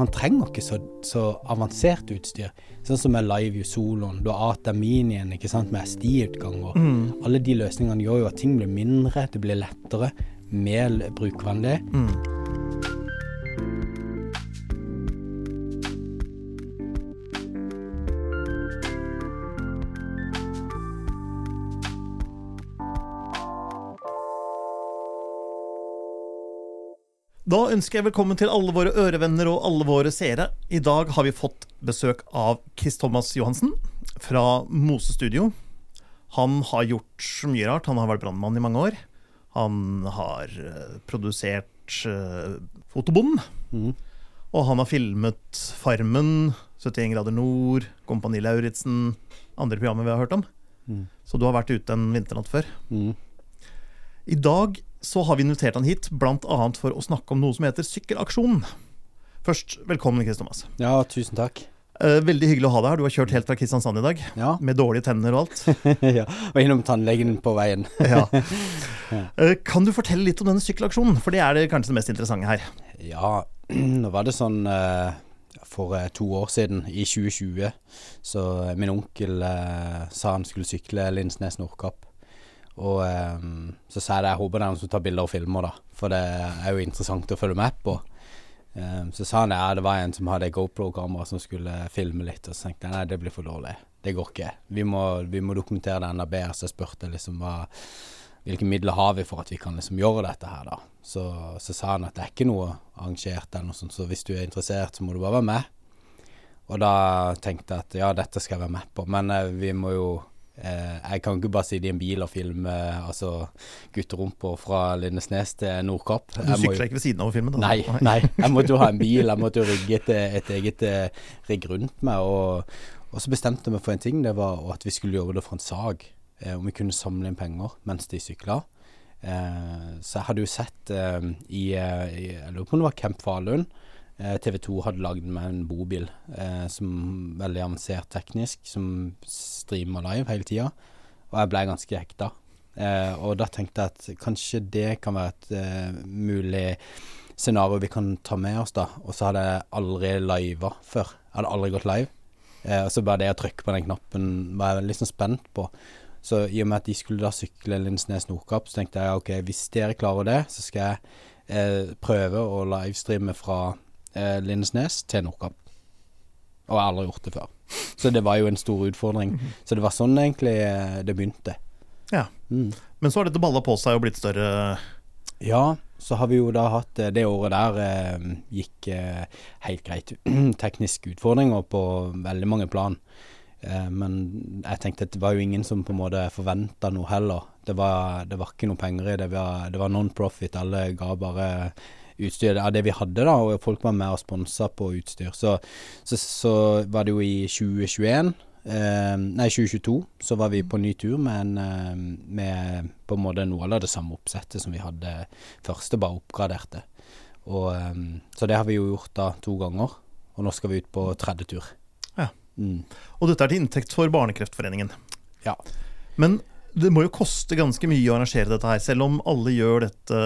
man trenger ikke så, så avansert utstyr. Sånn som med Live Soloen. Du har Ata Minien ikke sant, med SDI-utganger. Mm. Alle de løsningene gjør jo at ting blir mindre, det blir lettere, mer brukervennlig. Mm. Ønsker jeg velkommen til alle våre ørevenner og alle våre seere. I dag har vi fått besøk av Chris Thomas Johansen fra Mose Studio. Han har gjort så mye rart. Han har vært brannmann i mange år. Han har eh, produsert uh, Fotobonden. Mm. Og han har filmet Farmen, 71 grader nord, Kompani Lauritzen, andre programmer vi har hørt om. Mm. Så du har vært ute en vinternatt før. Mm. I dag så har vi invitert han hit bl.a. for å snakke om noe som heter Sykkelaksjonen. Først, velkommen, Chris Thomas. Ja, tusen takk. Eh, veldig hyggelig å ha deg her. Du har kjørt helt fra Kristiansand i dag. Ja. Med dårlige tenner og alt. ja. Og innom tannlegen på veien. Ja. Eh, Kan du fortelle litt om denne sykkelaksjonen? For det er det kanskje det mest interessante her. Ja, nå var det sånn eh, for to år siden, i 2020, så min onkel sa han skulle sykle Lindesnes-Nordkapp. Og um, så sa jeg det, jeg håper det er noen som tar bilder og filmer, da. For det er jo interessant å følge med på. Um, så sa han ja, det var en som hadde GoPro-kamera som skulle filme litt. Og så tenkte jeg nei, det blir for dårlig. Det går ikke. Vi må, vi må dokumentere det enda bedre. Så jeg spurte liksom hva hvilke midler har vi for at vi kan liksom gjøre dette her, da. Så, så sa han at det er ikke noe arrangert eller noe sånt, så hvis du er interessert, så må du bare være med. Og da tenkte jeg at ja, dette skal jeg være med på, men eh, vi må jo Jeg kan ikke bare sitte i en bil og filme altså gutterumper fra Lindesnes til Nordkapp. Du sykler ikke ved siden av å filme? da? Nei, nei. Jeg måtte jo ha en bil. Jeg måtte jo rigge et, et eget eh, rigg rundt meg. Og, og så bestemte meg for en ting. Det var at vi skulle gjøre det for en sag. Eh, om vi kunne samle inn penger mens de sykla. Eh, så jeg hadde jo sett eh, i, eh, i Jeg lurer på om det var Camp Falun. Eh, TV 2 hadde lagd med en bobil eh, som veldig avansert teknisk, som streamer live hele tida. Og jeg ble ganske hekta. Eh, og da tenkte jeg at kanskje det kan være et eh, mulig scenario vi kan ta med oss, da. Og så hadde jeg aldri liva før. Jeg hadde aldri gått live. Eh, og så bare det å trykke på den knappen var jeg sånn spent på. Så i og med at de skulle da sykle Lindsnes Nordkapp, så tenkte jeg ok, hvis dere klarer det, så skal jeg eh, prøve å livestreame fra eh, Lindesnes til Nordkapp. Og jeg har aldri gjort det før. Så det var jo en stor utfordring. Så det var sånn egentlig eh, det begynte. Ja. Mm. Men så har dette balla på seg og blitt større. Ja, så har vi jo da hatt eh, Det året der eh, gikk eh, helt greit. Tekniske utfordringer på veldig mange plan. Eh, men jeg tenkte at det var jo ingen som på en måte forventa noe heller. Det var, det var ikke noe penger i det. Det var, det var non-profit. Alle ga bare utstyr av det vi hadde, da, og folk var med og sponsa på utstyr. Så, så, så var det jo i 2021 eh, Nei, 2022 så var vi på ny tur med, en, eh, med på en måte noe av det samme oppsettet som vi hadde første, bare oppgraderte. Og, eh, så det har vi jo gjort da to ganger, og nå skal vi ut på tredje tur. Ja. Mm. Og dette er til inntekt for Barnekreftforeningen. Ja. Men det må jo koste ganske mye å arrangere dette her. Selv om alle gjør dette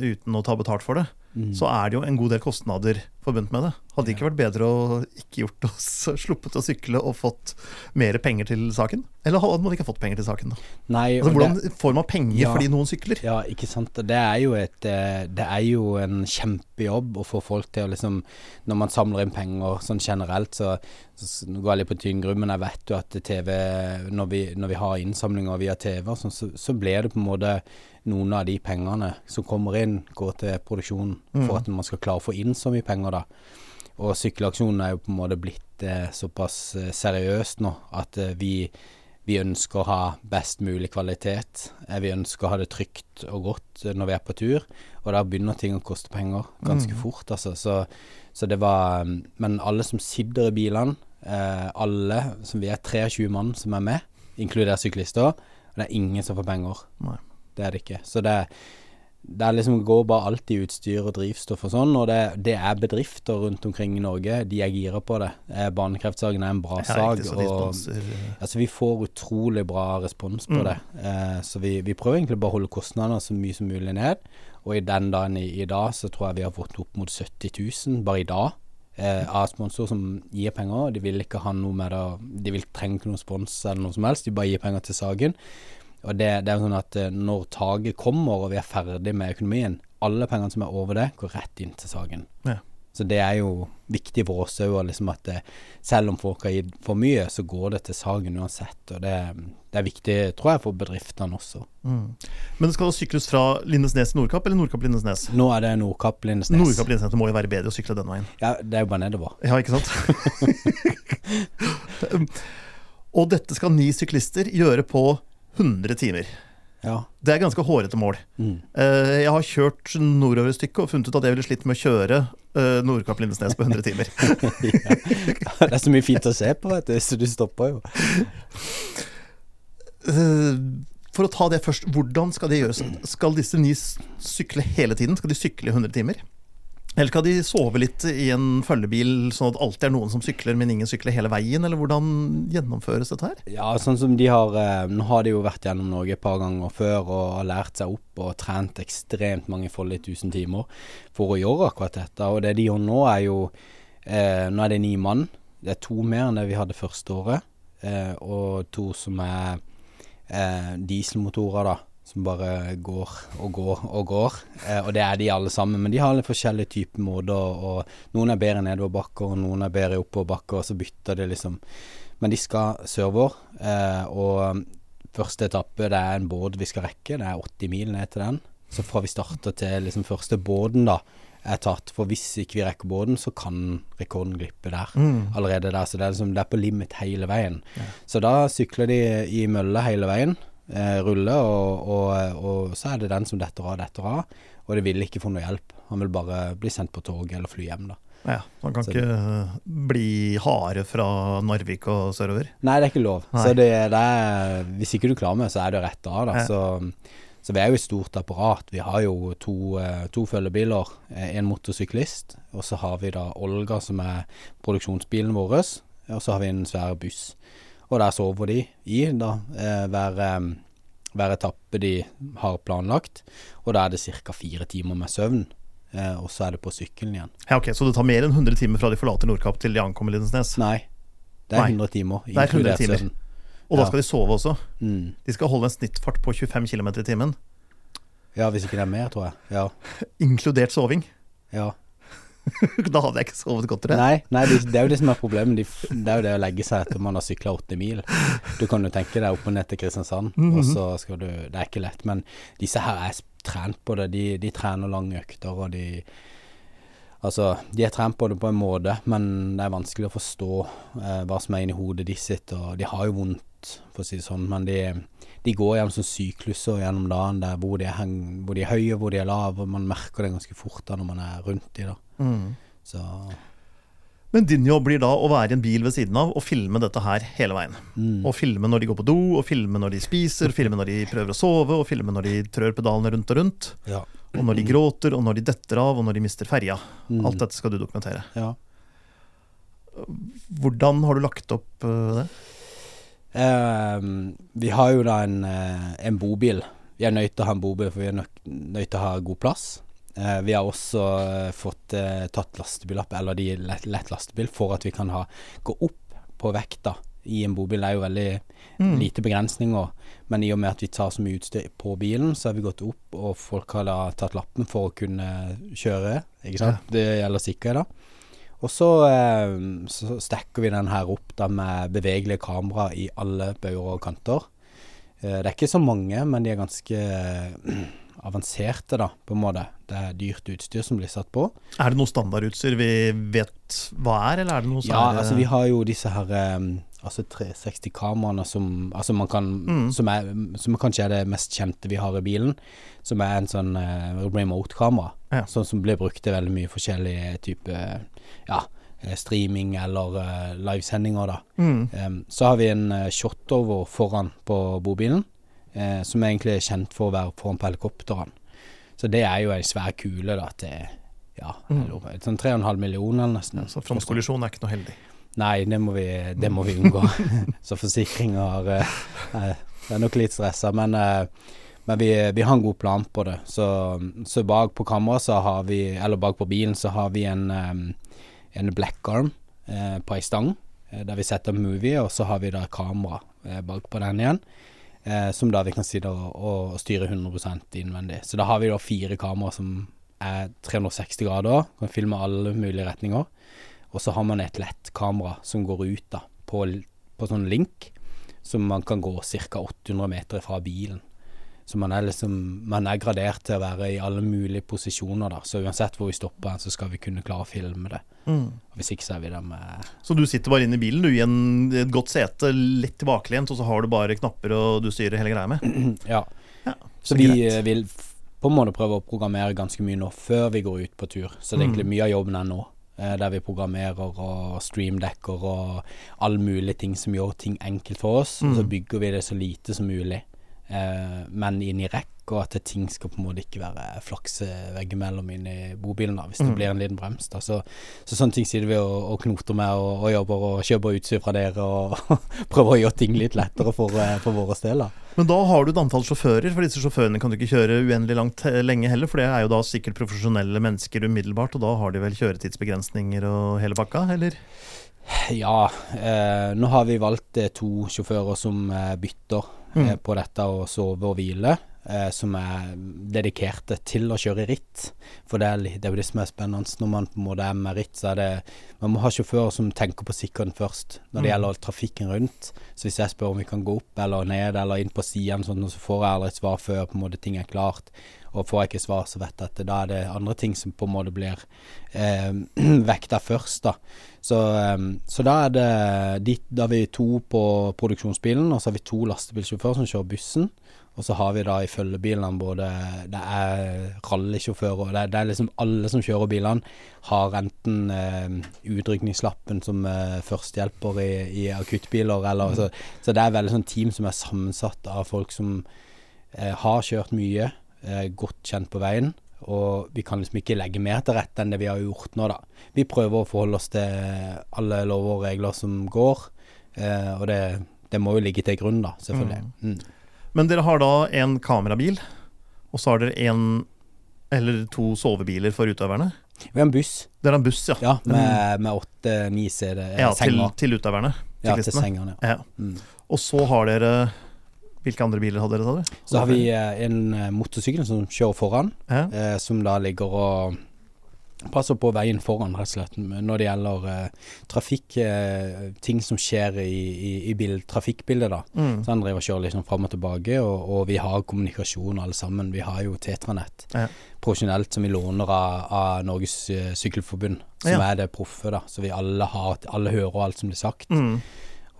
uten å ta betalt for det, Mm. så er det jo en god del kostnader forbundet med det. Hadde det ikke vært bedre å ikke gjort oss sluppet å sykle og fått mer penger til saken? Eller hadde man ikke fått penger til saken, da? Nei, Altså, hvordan det, får man penger Ja. fordi noen sykler? ja, ikke sant. Det er jo et eh, Det er jo en kjempejobb å få folk til å liksom Når man samler inn penger sånn generelt, så, så går jeg litt på tynn grunn, men jeg vet jo at TV Når vi, når vi har innsamlinger via TV, sånn, så, så blir det på en måte noen av de pengene som kommer inn, går til produksjonen for at man skal klare å få inn så mye penger, da. Og sykkelaksjonen er jo på en måte blitt eh, såpass eh, seriøst nå at eh, vi, vi ønsker å ha best mulig kvalitet. Eh, vi ønsker å ha det trygt og godt eh, når vi er på tur, og da begynner ting å koste penger ganske fort, altså. Så, så det var mm, Men alle som sitter i bilene, eh, alle som vi er 23 mann som er med, inkludert syklister, og det er ingen som får penger. Nei. Det er det ikke. Så det, det er liksom går bare alltid utstyr og drivstoff og sånn, og det, det er bedrifter rundt omkring i Norge. De er gira på det. Eh, er en bra sag. og Altså, vi får utrolig bra respons på Mm. det. Eh, så vi, vi prøver egentlig bare å holde kostnadene så mye som mulig ned. Og i den dagen i, i dag så tror jeg vi har fått opp mot 70 000 bare i dag eh, av sponsorer som gir penger. De vil ikke ha noe med det De vil trenge ikke noe spons eller noe som helst, de bare gir penger til Sagen. Og det, det er jo sånn at eh, når taket kommer og vi er ferdig med økonomien, alle pengene som er over det, går rett inn til Sagen. Ja. Så det er jo viktig for oss òg, liksom at det, selv om folk har gitt for mye, så går det til Sagen uansett. Og det, det er viktig, tror jeg, for bedriftene også. Mm. Men det skal sykles fra Lindesnes til Nordkapp, eller Nordkapp Lindesnes? Nå er det Nordkapp Lindesnes. Nordkapp Lindesnes, Det må jo være bedre å sykle den veien. Ja, det er jo bare nedover. Ja, ikke sant? og dette skal ni syklister gjøre på 100 timer. Ja. Det er ganske hårete mål. Mm. Eh, Jeg har kjørt nordover et stykke og funnet ut at jeg ville slitt med å kjøre eh, Nordkapp Lindesnes på 100 timer. ja. Det er så mye fint å se på, vet du, så du stopper jo. Eh, For å ta det først, hvordan skal det gjøres? Skal disse ni sykle hele tiden? Skal de sykle i 100 timer? Eller skal de sove litt i en følgebil, sånn at alltid er noen som sykler, men ingen sykler hele veien? Eller hvordan gjennomføres dette her? Ja, sånn som de har eh, Nå har de jo vært gjennom Norge et par ganger før og har lært seg opp og trent ekstremt mange foldige tusen timer for å gjøre akkurat dette. Og det de gjør nå, er jo eh, Nå er det ni mann. Det er to mer enn det vi hadde første året. Eh, og to som er dieselmotorer, da. Som bare går og går og går. Eh, og det er de alle sammen. Men de har litt forskjellige typer måter. Og noen er bedre nedoverbakker, og noen er bedre i oppoverbakker, og så bytter de liksom. Men de skal sørover. Eh, og første etappe, det er en båt vi skal rekke. Det er 80 mil ned til den. Så fra vi starter til liksom første båten, da, er tatt. For hvis ikke vi rekker båten, så kan rekorden glippe der. Allerede der. Så det er, liksom, det er på limit hele veien. Så da sykler de i mølle hele veien. Eh, rulle, og, og, og så er det den som detter av, detter av. Og det vil ikke få noe hjelp. Han vil bare bli sendt på tog eller fly hjem, da. Ja, Man kan Så- ikke eh, bli harde fra Narvik og sørover. Nei, det er ikke lov. Nei. Så det, det er, hvis ikke du klarer med, så er det rett av. Da. Ja. Så, så vi er jo et stort apparat. Vi har jo to, eh, to følgebiler, eh, en motorsyklist, og så har vi da Olga, som er produksjonsbilen vår, og så har vi en svær buss. Og der sover de i da, eh, hver, eh, hver etappe de har planlagt, og da er det ca. fire timer med søvn. Eh, og så er det på sykkelen igjen. Ja, ok, Så det tar mer enn 100 timer fra de forlater Nordkapp til de ankommer Lindesnes? Nei, det er 100 timer, er 100 inkludert timer. søvn. Og da Ja. skal de sove også? Mm. De skal holde en snittfart på 25 km i timen, Ja, hvis ikke det er mer, tror jeg. Ja. inkludert soving. ja. da hadde jeg ikke sovet godt, til det Nei, nei det, er jo det som er problemet. De, det er jo det å legge seg etter man har sykla 80 mil. Du kan jo tenke deg opp og ned til Kristiansand, og så skal du Det er ikke lett. Men disse her er trent på det. De, de trener lange økter, og de Altså, de er trent på det på en måte, men det er vanskelig å forstå eh, hva som er inni hodet de sitt, og de har jo vondt, for å si det sånn, men de, de går gjennom sånn sykluser gjennom dagen der hvor de heng, hvor de er høye, hvor de er lave, man merker det ganske fort da når man er rundt de da. Mm. Så Men din jobb blir da å være i en bil ved siden av og filme dette her hele veien. mm. Og filme når de går på do, og filme når de spiser, og filme når de prøver å sove, og filme når de trør pedalene rundt og rundt. Ja. Og når de gråter, og når de detter av, og når de mister ferja. Mm. Alt dette skal du dokumentere. Ja. Hvordan har du lagt opp eh, det? Ehm, vi har jo da en, eh, en bobil. Vi er nødt til å ha en bobil, for vi er nødt til å ha god plass. Uh, vi har også eh, fått uh, tatt lastebillapp, eller de lett, lett lastebil, for at vi kan ha, gå opp på vekta i en bobil. Det er jo veldig Mm. lite begrensninger, men i og med at vi tar så mye utstyr på bilen, så har vi gått opp, og folk har da tatt lappen for å kunne kjøre, ikke sant. Det gjelder sikkerhet da. Og så, eh, så stekker vi den her opp da med bevegelige kamera i alle bauger og kanter. Eh, det er ikke så mange, men de er ganske eh, avanserte, da, på en måte. Det er dyrt utstyr som blir satt på. Er det noe standardutstyr vi vet hva er, eller er det noe som Ja, altså vi har jo disse her altså 360-kameraene som altså man kan Mm. som, er, som kanskje er det mest kjente vi har i bilen. Som er en sånn remote-kamera. Ja. Sånn som ble brukt til veldig mye forskjellige typer ja, eh, streaming eller uh, livesendinger, da. mm. Um, så har vi en uh, shotover foran på bobilen, uh, som egentlig er kjent for å være foran på helikopterne. Så det er jo ei svær kule da til ja, Mm. sånn 3,5 millioner nesten. Så frontkollisjon er ikke noe heldig. Nei, det må vi, det må vi unngå. så forsikringer uh, Det er nok litt stressa, men, eh, men vi, vi har en god plan på det. Så, så bak på kammeret så har vi Eller bak på bilen så har vi en, en black arm eh, på ei stang, eh, der vi setter movie, og så har vi da kamera eh, bak på den igjen. Eh, som da vi kan sitte og, og styre 100% innvendig. Så da har vi da fire kameraer som er 360 grader, kan filme alle mulige retninger. Og så har man et lett kamera som går ut da, på, på sånn link, som man kan gå ca. 800 meter fra bilen. Så man er liksom Man er gradert til å være i alle mulige posisjoner, da. Så uansett hvor vi stopper, så skal vi kunne klare å filme det. Mm. Hvis ikke så er vi der med Så du sitter bare inne i bilen, du, i en, et godt sete, litt tilbakelent, og så har du bare knapper og du styrer hele greia med? Ja. Ja, så vi greit. vil på en måte prøve å programmere ganske mye nå, før vi går ut på tur. Så det er egentlig mye av jobben er nå. eh, Der vi programmerer og streamdekker og alle mulige ting som gjør ting enkelt for oss. Og så bygger vi det så lite som mulig, eh, men inn i rekk, og at ting skal på en måte ikke være flakse veggimellom inn i bobilen da, hvis det blir en liten brems. da Så, så sånne ting sitter vi og, og knoter med og, og jobber og kjøper utstyr fra dere og prøver å gjøre ting litt lettere for, eh, for våre steder. Men da har du et antall sjåfører, for disse sjåførene kan du ikke kjøre uendelig langt eh, lenge heller, for det er jo da sikkert profesjonelle mennesker umiddelbart, og da har de vel kjøretidsbegrensninger og hele pakka, eller? Ja, eh, nå har vi valgt eh, to sjåfører som eh, bytter eh, på dette å sove og hvile. Eh, som er dedikerte til å kjøre ritt. For det er, det er jo det som er spennende. Når man på en måte er med ritt, så er det Man må ha sjåfører som tenker på sikkerheten først, når det gjelder trafikken rundt. Så hvis jeg spør om vi kan gå opp eller ned eller inn på siden, sånn, så får jeg aldri et svar før på en måte ting er klart. Og får jeg ikke svar, så vet jeg at da er det andre ting som på en måte blir eh, vekta først, da. Så, eh, så da er det dit, Da har vi to på produksjonsbilen, og så har vi to lastebilsjåfører som kjører bussen. Og så har vi da i følgebilene både Det er rallysjåfører, det det er liksom alle som kjører bilene, har enten eh, utrykningslappen som eh, førstehjelper i, i akuttbiler, eller så, så det er veldig sånn team som er sammensatt av folk som eh, har kjørt mye, eh, godt kjent på veien. Og vi kan liksom ikke legge mer til rette enn det vi har gjort nå, da. Vi prøver å forholde oss til alle lover og regler som går, eh, og det, det må jo ligge til grunn, da, selvfølgelig. Mm. Men dere har da en kamerabil, og så har dere en eller to sovebiler for utøverne. Vi har en buss, Dere har en buss, ja. ja, med åtte-ni CD ja til, til utøverne. Ja, til sengene, ja. Ja. Mm. Og så har dere Hvilke andre biler hadde dere. Så har vi eh, en eh, motorsykkel som kjører foran, ja. eh, som da ligger og passer på veien foran, rett og slett, når det gjelder eh, trafikk, eh, ting som skjer i, i, i bil, trafikkbildet, da. Mm. Så han driver og kjører liksom fram og tilbake, og, og vi har kommunikasjon alle sammen. Vi har jo Tetranett Ja. profesjonelt som vi låner av, av Norges uh, Sykkelforbund, som Ja. er det proffe, da. Så vi alle har Alle hører alt som blir sagt. Mm.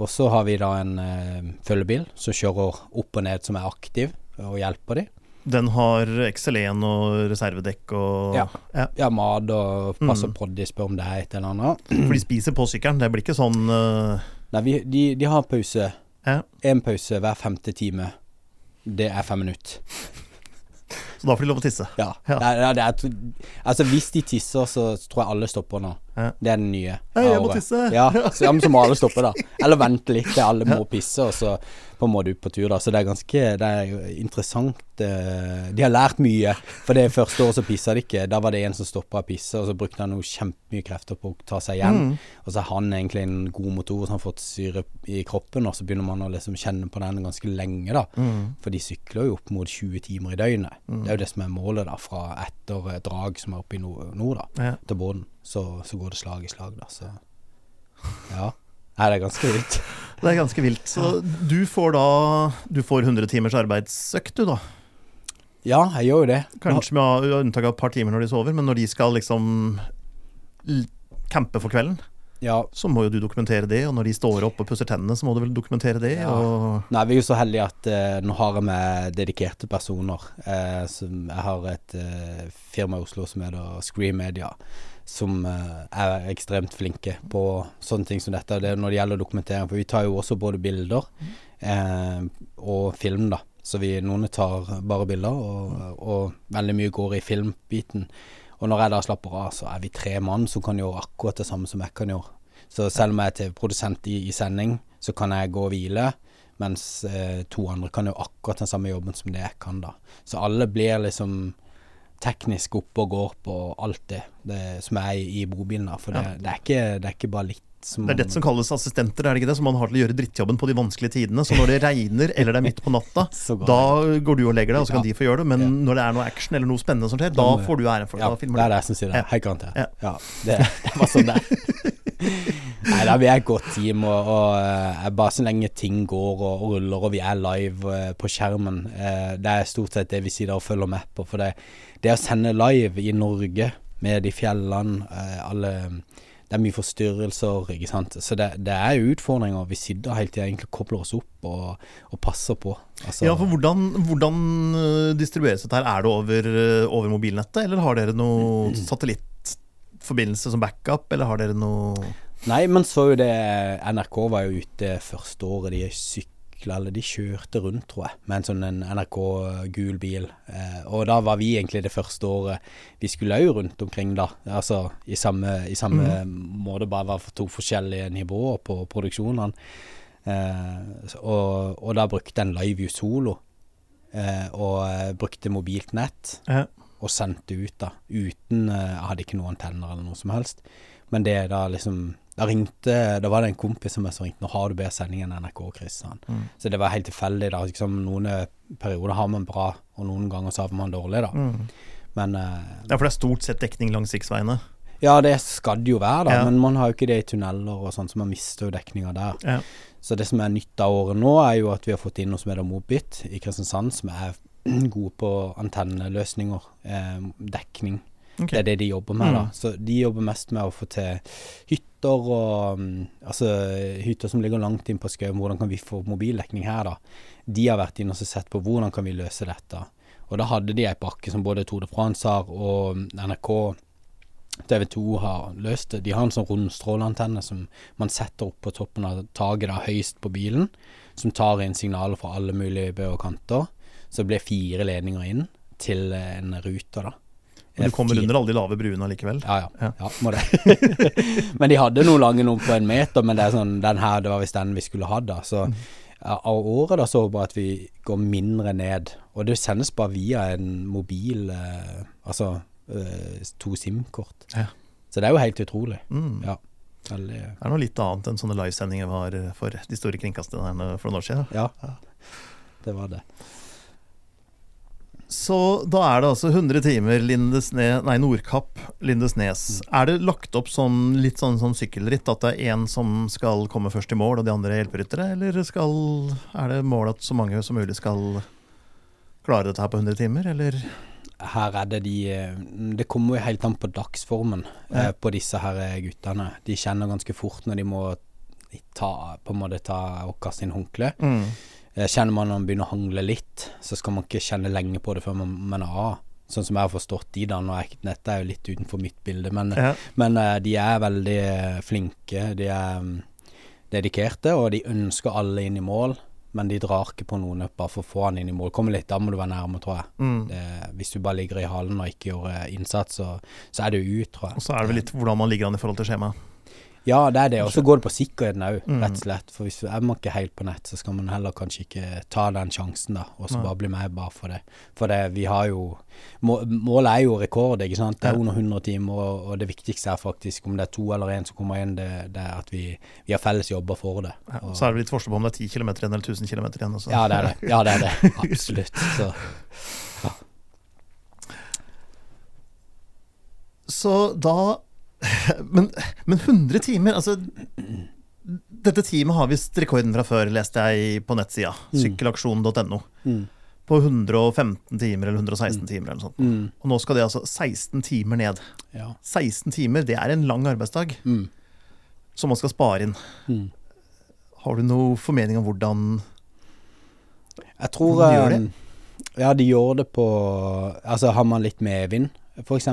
Og så har vi da en uh, følgebil som kjører opp og ned, som er aktiv og hjelper de. Den har XL1 og reservedekk og Ja. ja. Ja, mat og passe Mm. poddy, spør om det er et eller annet. For de spiser på sykkelen. Det blir ikke sånn uh... Nei, vi, de, de har pause. Ja. Én pause hver femte time. Det er fem minutter. Så da får de lov å tisse. Ja. Ja. Det er, det er, altså, hvis de tisser, så tror jeg alle stopper nå. Det er den nye. Hei, jeg må tisse. Ja, så, ja, men så må alle stoppe, da. Eller vente litt til alle må pisse, og så på en måte ut på tur, da. Så det er ganske Det er interessant. eh, De har lært mye. For det første året så pissa de ikke. Da var det en som stoppa å pisse, og så brukte han jo kjempemye krefter på å ta seg igjen. Mm. Og så er han egentlig en god motor som har fått syre i kroppen, og så begynner man å liksom kjenne på den ganske lenge, da. Mm. For de sykler jo opp mot 20 timer i døgnet. Det er jo det som er målet, da, fra etter eh, drag som er oppe i nord, nord da, Ja. til båten. Så, så går det slag i slag, da. Så ja. Nei, det er ganske vilt. Det er ganske vilt. Så du får da Du får 100 timers arbeidsøkt, du, da. Ja, jeg gjør jo det. Kanskje med unntak av et par timer når de sover, men når de skal liksom campe for kvelden, Ja. så må jo du dokumentere det. Og når de står opp og pusser tennene, så må du vel dokumentere det. Ja. Nei, vi er jo så heldige at eh, nå har jeg med dedikerte personer. Eh, som jeg har et eh, firma i Oslo som heter Scream Media, som eh, er ekstremt flinke på sånne ting som dette. Det er når det gjelder dokumentering. For vi tar jo også både bilder eh, og film, da. Så vi, noen tar bare bilder, og, og veldig mye går i filmbiten. Og når jeg da slapper av, så er vi tre mann som kan gjøre akkurat det samme som jeg kan gjøre. Så selv om jeg er TV-produsent i, i sending, så kan jeg gå og hvile, mens eh, to andre kan gjøre akkurat den samme jobben som det jeg kan, da. Så alle blir liksom teknisk oppe og går på alt det, det som er i, bobilen. For det, det, er ikke, det er ikke bare litt som Det er det som kalles assistenter, er det ikke det? Som man har til å gjøre drittjobben på de vanskelige tidene. Så når det regner, eller det er midt på natta, da går du og legger deg, og så kan de få gjøre det. Men Ja. når det er noe action eller noe spennende som skjer, da får du æren for det. Ja, det er det jeg som sier det. Ja. Helt garantert. Ja. Ja. det, det var sånn det. Nei da, vi er et godt team, og, og eh, bare så lenge ting går og, og ruller og vi er live eh, på skjermen, eh, det er stort sett det vi sier og følger med på. For det, det å sende live i Norge med de fjellene, alle det er mye forstyrrelser, ikke sant. Så det, det er utfordringer. Vi sitter hele tida egentlig kobler oss opp og, og passer på. Altså, Ja, for hvordan, hvordan øh, distribueres dette her? Er det over, øh, over mobilnettet, eller har dere noe satellittforbindelse som backup, eller har dere noe Nei, men så jo det NRK var jo ute første året de sykla, eller de kjørte rundt, tror jeg, med en sånn en NRK gul bil. Eh, og da var vi egentlig det første året Vi skulle òg rundt omkring, da. Altså i samme, i samme måte, bare var for to forskjellige nivåer på produksjonene. Eh, og, og da brukte en Live U Solo, eh, og eh, brukte mobilt nett Ja. og sendte ut da, uten eh, Jeg hadde ikke noen antenner eller noe som helst. Men det da liksom Da ringte Da var det en kompis som ringte 'Nå har du bedre sending enn NRK', sa. Mm. Så det var helt tilfeldig. da liksom, Noen eh, perioder har man bra, og noen ganger så har man dårlig, da. Mm. Men uh, Ja, for det er stort sett dekning langs riksveiene. Ja, det skal det jo være, da. Ja. Men man har jo ikke det i tunneler og sånn, så man mister jo dekninga der. Ja. Så det som er nytt av året nå, er jo at vi har fått inn noe som heter Mobit i Kristiansand, som er gode på antenneløsninger, eh, dekning. Ok. Det er det de jobber med, da. Mm. Så de jobber mest med å få til hytter og mm, Altså hytter som ligger langt inn på skauen. Hvordan kan vi få mobildekning her, da? De har vært inne og sett på hvordan kan vi løse dette. Og da hadde de ei pakke som både Tour de France har og NRK TV 2 har løst det. De har en sånn rund stråleantenne som man setter opp på toppen av taket da, høyest på bilen, som tar inn signaler fra alle mulige bø og kanter. Så det blir fire ledninger inn til en rute, da. Men du kommer under alle de lave bruene likevel? ja, ja. Ja. må det. men de hadde noen lange noen på en meter, men det er sånn, den her, det var visst den vi skulle hatt, da. Så ja, av året da så vi bare at vi går mindre ned. Og det sendes bare via en mobil, eh, altså eh, to SIM-kort. Ja. Så det er jo helt utrolig. Mm. Ja. Veldig Det er noe litt annet enn sånne livesendinger var for de store kringkasterne for noen år siden. Ja. Det var det. Så da er det altså 100 timer Lindesne, nei, Nordkapp, Lindesnes. Er det lagt opp sånn, litt sånn som sykkelritt, at det er én som skal komme først i mål, og de andre er hjelperyttere? Eller skal, er det mål at så mange som mulig skal klare dette her på 100 timer, eller? Her er det de eh, Det kommer jo helt an på dagsformen eh, Ja. på disse her eh, guttene. De kjenner ganske fort når de må ta, på en måte ta og kaste inn håndkle. Mm. Eh, Kjenner man når man begynner å hangle litt, så skal man ikke kjenne lenge på det før man, mener ah. Sånn som jeg har forstått de da. Nå er dette er jo litt utenfor mitt bilde, men, Ja. men eh, de er veldig eh, flinke. De er mm, dedikerte, og de ønsker alle inn i mål. Men de drar ikke på noen bare for å få han inn i mål. Kommer litt, da må du være nærme, tror jeg. Mm. Det, hvis du bare ligger i halen og ikke gjør innsats, så, så er det jo ut, tror jeg. Og så er det vel litt hvordan man ligger an i forhold til skjemaet. Ja, det er det. Og så går det på sikkerheten òg, Mm. rett og slett. For hvis er man ikke helt på nett, så skal man heller kanskje ikke ta den sjansen, da. Og så bare bli med bare for det. For det, vi har jo må, Målet er jo rekord, ikke sant. Det er under 100 timer, og, og det viktigste er faktisk om det er to eller én som kommer inn, det, det er at vi, vi har felles jobber for det. Ja, Og- så er det litt forskjell på om det er 10 km igjen eller 1000 km igjen. Også. ja, det er det. Ja, det er det. Absolutt. Så Så da men, men 100 timer, altså Dette teamet har visst rekorden fra før, leste jeg på nettsida. Mm. Sykkelaksjon.no. mm, På 115 timer eller 116 timer eller noe sånt. mm, Og nå skal det altså 16 timer ned. ja. 16 timer, det er en lang arbeidsdag Mm, som man skal spare inn. mm. Har du noe formening om hvordan Jeg tror De gjør det? Ja, de gjør det på Altså, har man litt medvind, f.eks.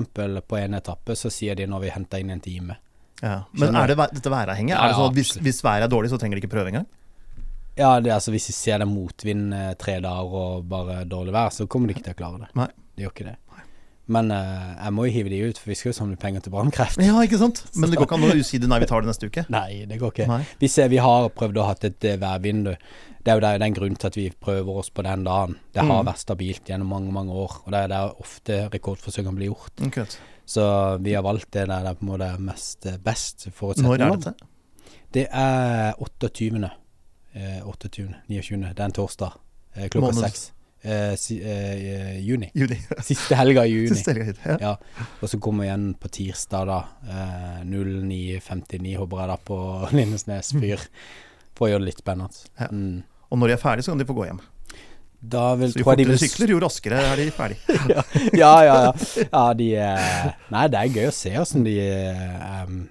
på en etappe, så sier de når vi henter inn en time. ja. Men Skjønner. er det dette væravhengig? Ja, er det sånn at hvis, hvis været er dårlig, så trenger de ikke prøve engang? Ja, det, altså hvis de ser det motvind eh, tre dager og bare dårlig vær, så kommer de ikke til å klare det. Nei. De gjør ikke det. Men uh, jeg må jo hive de ut, for vi skal jo samle penger til brannkreft. Ja, ikke sant? Men det går ikke an å si det nei, vi tar det neste uke. Nei, det går ikke. Nei. Vi, ser, vi har prøvd å ha et eh, værvindu. Det er jo der, grunnen til at vi prøver oss på den dagen. Det har Mm. vært stabilt gjennom mange, mange år. Og det er der ofte rekordforsøkene blir gjort. Ok. Så vi har valgt det der det er på en måte mest best best Når forutsetninger. er dette? Det er 28. Eh, 28. 29. Det er en torsdag eh, klokka seks. Eh, si, eh, juni. Juni. Siste helga i juni. Siste helga. Ja. Ja. Og så kommer vi igjen på tirsdag, da. Eh, 09.59, håper jeg, da, på Lindesnes fyr. For å gjøre det litt spennende. Ja. Mm. Og når de er ferdige, så kan de få gå hjem. Da vil, Så jo fortere de sykler, jo raskere er de ferdig. ja, ja, ja, ja. ja de, eh, nei, det er gøy å se åssen de um,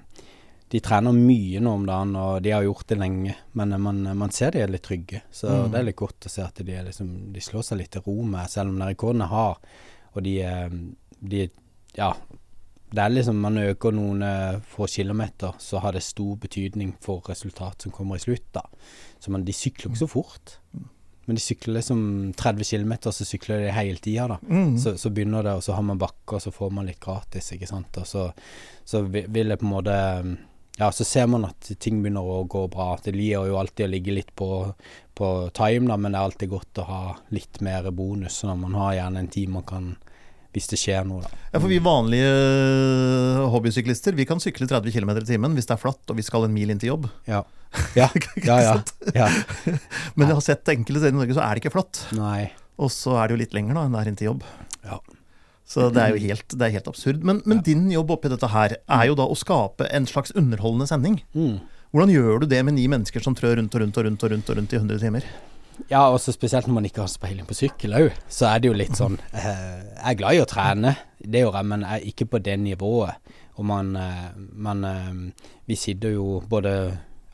De trener mye nå om dagen, og de har gjort det lenge. Men eh, man, man ser de er litt trygge. Så Mm. det er litt godt å se at de, liksom, de slår seg litt til ro med, selv om rekordene rekorden er hard. Og de, de Ja. Det er liksom Man øker noen eh, få kilometer, så har det stor betydning for resultat som kommer i slutt, da. Så man, de sykler ikke så fort. Men de sykler liksom 30 km, så sykler de hele tida, da. Mm. Så, så begynner det, og så har man bakker, og så får man litt gratis, ikke sant. Og så, så vil det på en måte Ja, så ser man at ting begynner å gå bra. Det liker jo alltid å ligge litt på, på time, da, men det er alltid godt å ha litt mer bonus. når man har gjerne en tid man kan Hvis det skjer noe, da. Ja, for vi vanlige øh, hobbysyklister vi kan sykle 30 km i timen hvis det er flatt og vi skal en mil inn til jobb. Ja. Ja, ja. ja, ja. Men jeg har sett enkelte steder i Norge så er det ikke flatt. Nei. Og så er det jo litt lenger da enn det er inn til jobb. Ja. Så det er jo helt, det er helt absurd. Men, men din jobb oppi dette her er jo da å skape en slags underholdende sending. Mm. Hvordan gjør du det med ni mennesker som trør rundt og rundt og rundt og rundt, og rundt i 100 timer? Ja, også spesielt når man ikke har speiling på sykkel òg, så er det jo litt sånn eh, Jeg er glad i å trene, det gjør jeg, men jeg er ikke på det nivået. Og man, eh, man eh, Vi sitter jo både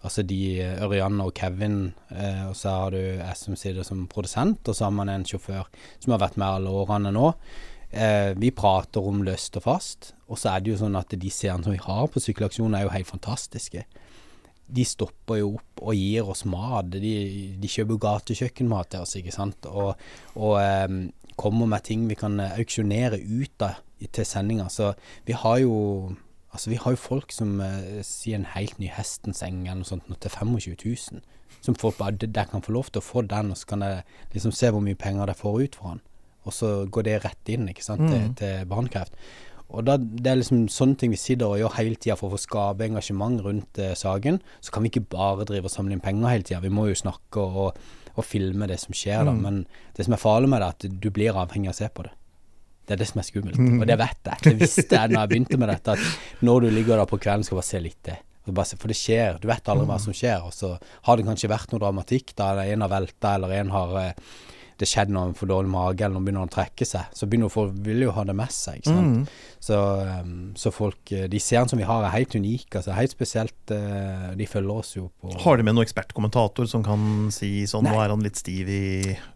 Altså de eh, Ørjan og Kevin, eh, og så har du jeg som sitter som produsent, og så har man en sjåfør som har vært med alle årene nå. Eh, vi prater om løst og fast, og så er det jo sånn at de seerne som vi har på Sykkelaksjonen, er jo helt fantastiske de stopper jo opp og gir oss mat. De, de kjøper gatekjøkkenmat til oss, ikke sant. Og, og eh, kommer med ting vi kan eh, auksjonere ut av til sendinga. Så vi har jo Altså, vi har jo folk som eh, sier en helt ny hestens eng eller noe sånt nå til 25 000. Som folk bare de, de kan få lov til å få den, og så kan jeg liksom se hvor mye penger de får ut for den. Og så går det rett inn, ikke sant, til, Mm. til barnekreft. Og da, det er liksom sånne ting vi sitter og gjør hele tida for å skape engasjement rundt eh, saken. Så kan vi ikke bare drive og samle inn penger hele tida. Vi må jo snakke og, og filme det som skjer, da. Mm. Men det som er farlig med det, er at du blir avhengig av å se på det. Det er det som er skummelt. Mm. Og det vet jeg. Det visste jeg da jeg begynte med dette, at når du ligger der på kvelden, skal du bare se litt til. Se- For det skjer. Du vet aldri hva som skjer. Og så har det kanskje vært noe dramatikk, da en har velta, eller en har eh, det skjedd han for dårlig mage, eller noen begynner å trekke seg. Så begynner folk vil jo ha det med seg. Mm. Så, um, så folk eh, De seerne som vi har, er helt unike. Altså, helt spesielt eh, De følger oss jo på Har du med noen ekspertkommentator som kan si sånn Nei. Nå er han litt stiv i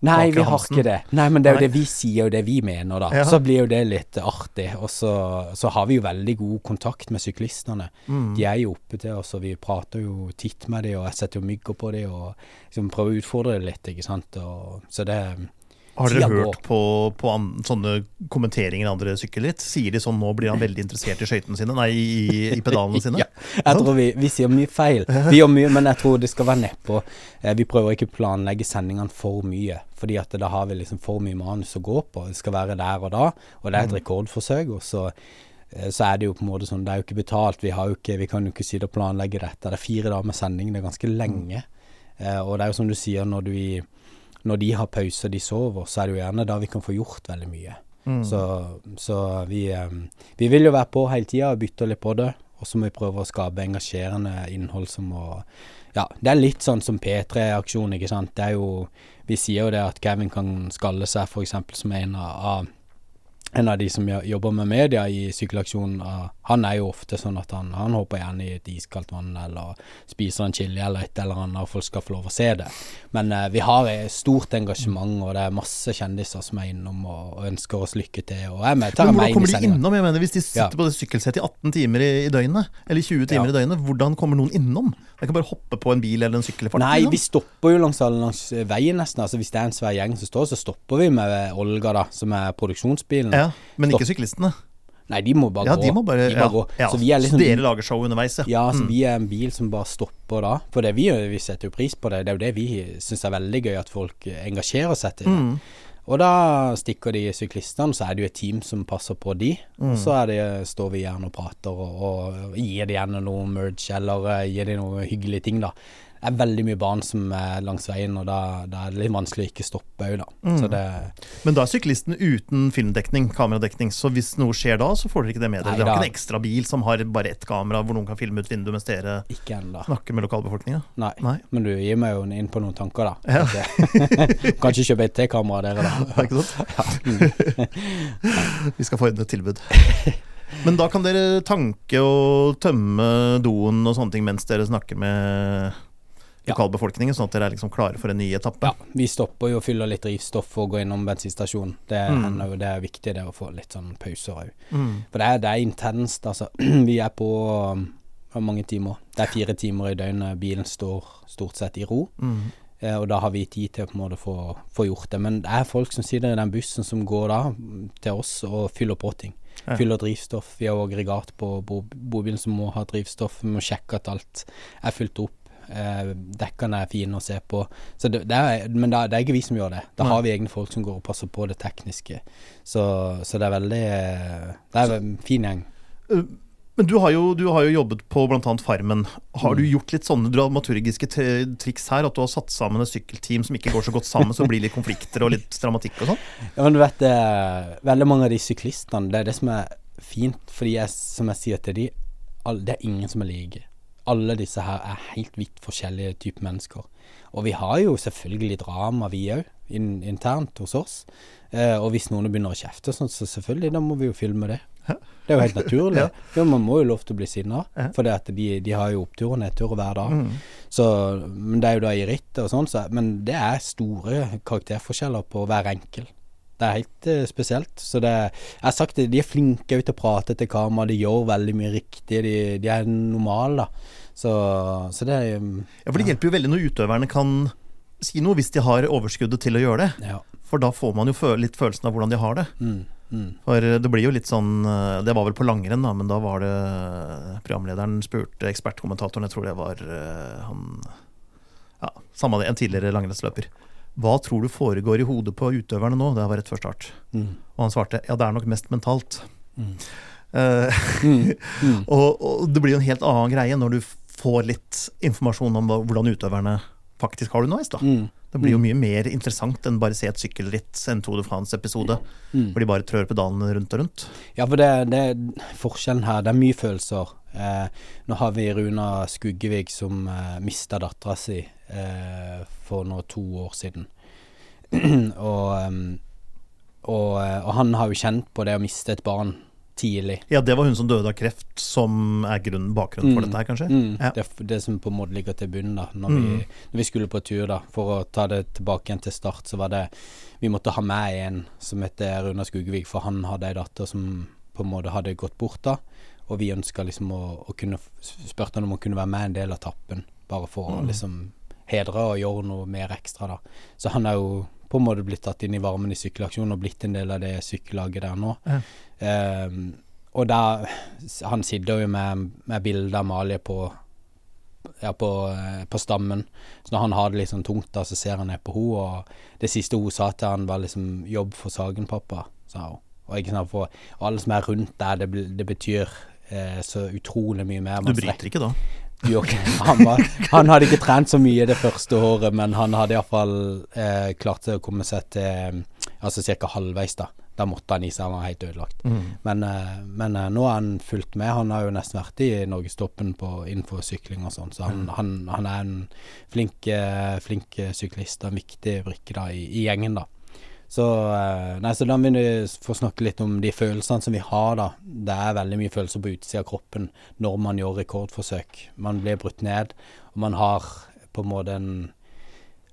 Nei, vi har ikke det. Nei, men det er jo Nei. det vi sier, og det vi mener, da. Ja. Så blir jo det litt artig. Og så, så har vi jo veldig god kontakt med syklistene. Mm. De er jo oppe til oss, og vi prater jo titt med dem, og jeg setter jo mygger på dem, og liksom prøver å utfordre dem litt, ikke sant. Og, så det Har dere hørt på, på an, sånne kommenteringer av andre sykkelritt? Sier de sånn nå blir han veldig interessert i skøytene sine? Nei, i, i pedalene sine? Ja, jeg tror vi, vi sier mye feil. Vi gjør mye, men jeg tror det skal være nedpå. Eh, vi prøver ikke å planlegge sendingene for mye, fordi at da har vi liksom for mye manus å gå på. Det skal være der og da, og det er et rekordforsøk. Og så, eh, så er det jo på en måte sånn, det er jo ikke betalt. Vi, har jo ikke, vi kan jo ikke sitte og planlegge dette. Det er fire dager med sending, det er ganske lenge. Eh, og det er jo som du sier, når, du i, når de har pause og de sover, så er det jo gjerne da vi kan få gjort veldig mye. Mm. Så, så vi, eh, vi vil jo være på hele tida og bytte litt på det. Og så må vi prøve å skape engasjerende innhold som må Ja, det er litt sånn som P3-aksjon, ikke sant. Det er jo Vi sier jo det at Kevin kan skalle seg, eksempel, som en av en av de som jobber med media i Sykkelaksjonen, han er jo ofte sånn at han, han hopper gjerne i et iskaldt vann eller spiser en chili eller et eller annet, og folk skal få lov å se det. Men eh, vi har et stort engasjement, og det er masse kjendiser som er innom og, og ønsker oss lykke til. Og jeg med, tar Men hvordan kommer de innom? Jeg mener, Hvis de sitter Ja. på det sykkelsettet i 18 timer i, i døgnet, eller 20 timer Ja. i døgnet, hvordan kommer noen innom? Jeg kan bare hoppe på en bil eller en sykkel i farten. Nei, liksom. vi stopper jo langs, langs veien nesten. Altså Hvis det er en svær gjeng som står, så stopper vi med Olga, da, som er produksjonsbilen. Ja. Ja, Men ikke syklistene. Nei, de må bare Ja, gå. de må bare De ja, gå. ja. Så vi er liksom dere lager show underveis, ja. Ja, så vi er en bil som bare stopper da. For det vi, vi setter jo pris på det. Det er jo det vi syns er veldig gøy, at folk engasjerer seg til det. Mm. Og da stikker de syklistene, så er det jo et team som passer på de. Mm. Og så er det, står vi gjerne og prater og, og gir de gjerne noe merge, eller eh, gir de noen hyggelige ting, da. Det er veldig mye barn som er langs veien, og da, da er det litt vanskelig å ikke stoppe òg, da. Mm. Så det Men da er syklisten uten filmdekning, kameradekning, så hvis noe skjer da, så får dere ikke det med dere. Dere har ikke en ekstra bil som har bare ett kamera hvor noen kan filme ut vinduet mens dere snakker med lokalbefolkninga? Nei. Nei. Men du gir meg jo inn på noen tanker, da. Ja. Kanskje kjøpe et T-kamera dere, da. Det er ikke sant? Vi skal få inn et tilbud. Men da kan dere tanke og tømme doen og sånne ting mens dere snakker med. Lokalbefolkningen, sånn at dere er liksom klare for en ny etappe? Ja, vi stopper jo og fyller litt drivstoff og går innom bensinstasjonen. Det, Mm. det er viktig det å få litt sånn pauser òg. Mm. For det er, det er intenst, altså. Vi er på um, hvor mange timer? Det er fire timer i døgnet bilen står stort sett i ro. Mm. Eh, og da har vi tid til å på en måte få, få gjort det. Men det er folk som sitter i den bussen som går da til oss og fyller på ting. Ja. Fyller drivstoff. Vi har aggregat på bobilen som må ha drivstoff. Vi må sjekke at alt er fylt opp. Eh, dekkene er fine å se på. Så det, det er, men det, det er ikke vi som gjør det. Da har vi egne folk som går og passer på det tekniske. Så, så det er veldig eh, Det er en fin gjeng. Uh, Men du har, jo, du har jo jobbet på bl.a. Farmen. Har du Mm. gjort litt sånne dramaturgiske triks her? At du har satt sammen et sykkelteam som ikke går så godt sammen, så det blir litt konflikter og litt dramatikk og sånn? Ja, men du vet det, veldig mange av de syklistene, det er det som er fint, fordi jeg, som jeg sier til de, det er ingen som er like. Alle disse her er helt vidt forskjellige typer mennesker. Og vi har jo selvfølgelig drama, vi òg, in, internt hos oss. Eh, og hvis noen begynner å kjefte sånn, så selvfølgelig, da må vi jo filme det. Det er jo helt naturlig. Ja. Jo, man må jo lov til å bli sinna, for de, de har jo opptur og nedtur hver dag. Mm. Så, men det er jo da i rittet og sånn, så, men det er store karakterforskjeller på hver enkel. Det er helt uh, spesielt. Så det, jeg har sagt det, de er flinke til å prate til kamera, de gjør veldig mye riktig, de, de er normale, da. Så, så det er um, Ja, for det hjelper jo veldig når utøverne kan si noe, hvis de har overskuddet til å gjøre det. Ja. For da får man jo føle litt følelsen av hvordan de har det. Mm, mm. For det blir jo litt sånn eh, Det var vel på langrenn, da, men da var det Programlederen spurte ekspertkommentatoren, jeg tror det var eh, han Ja, samme det, en tidligere langrennsløper. Hva tror du foregår i hodet på utøverne nå? Det var rett før start. Mm. Og han svarte ja, det er nok mest mentalt. Mm. Uh, og, og det blir jo en helt annen greie når du får litt informasjon om hvordan utøverne faktisk har det underveis. da. Mm. Det blir jo mye mer interessant enn bare se et sykkelritt, en Tour de France-episode, hvor de bare trør pedalene rundt og rundt. Ja, for det, det er forskjellen her. Det er mye følelser. Eh, nå har vi Runa Skuggevik som eh, mista dattera si eh, for nå to år siden. og, og, eh, og han har jo kjent på det å miste et barn tidlig. Ja, det var hun som døde av kreft, som er grunnen, bakgrunnen for Mm. dette her, kanskje? Mm, Ja. det, det som på en måte ligger til bunnen da når, vi, Mm. når vi skulle på tur, da. For å ta det tilbake igjen til start, så var det Vi måtte ha med en som heter Runa Skugevik, for han hadde ei datter som på en måte hadde gått bort da. Og vi ønska liksom å, å kunne Spurte han om å kunne være med en del av tappen, bare for å Mm. liksom hedre og gjøre noe mer ekstra, da. Så han er jo på en måte blitt tatt inn i varmen i sykkelaksjonen og blitt en del av det sykkellaget der nå. Ja. Um, og da Han sitter jo med, med bilde av Amalie på ja, på, eh, på stammen. Så når han har det litt sånn tungt, da, så ser han ned på henne, og det siste hun sa til han var liksom 'jobb for saken, pappa', sa hun. Og, sant, for, og alle som er rundt der, det, det betyr eh, så utrolig mye mer. Du bryter ikke da? Jo, han, var, han hadde ikke trent så mye det første året, men han hadde iallfall eh, klart å komme seg til Altså ca. halvveis, da. Da måtte han i seg, han var helt ødelagt. Mm. Men, eh, men eh, nå har han fulgt med. Han har jo nesten vært i norgestoppen på- innenfor sykling og sånn, så han, han, han er en flink, eh, flink eh, syklist og en viktig brikke da i, i gjengen, da. Så, eh, nei, så da vil vi få snakke litt om de følelsene som vi har, da. Det er veldig mye følelser på utsida av kroppen når man gjør rekordforsøk. Man blir brutt ned, og man har på en måte en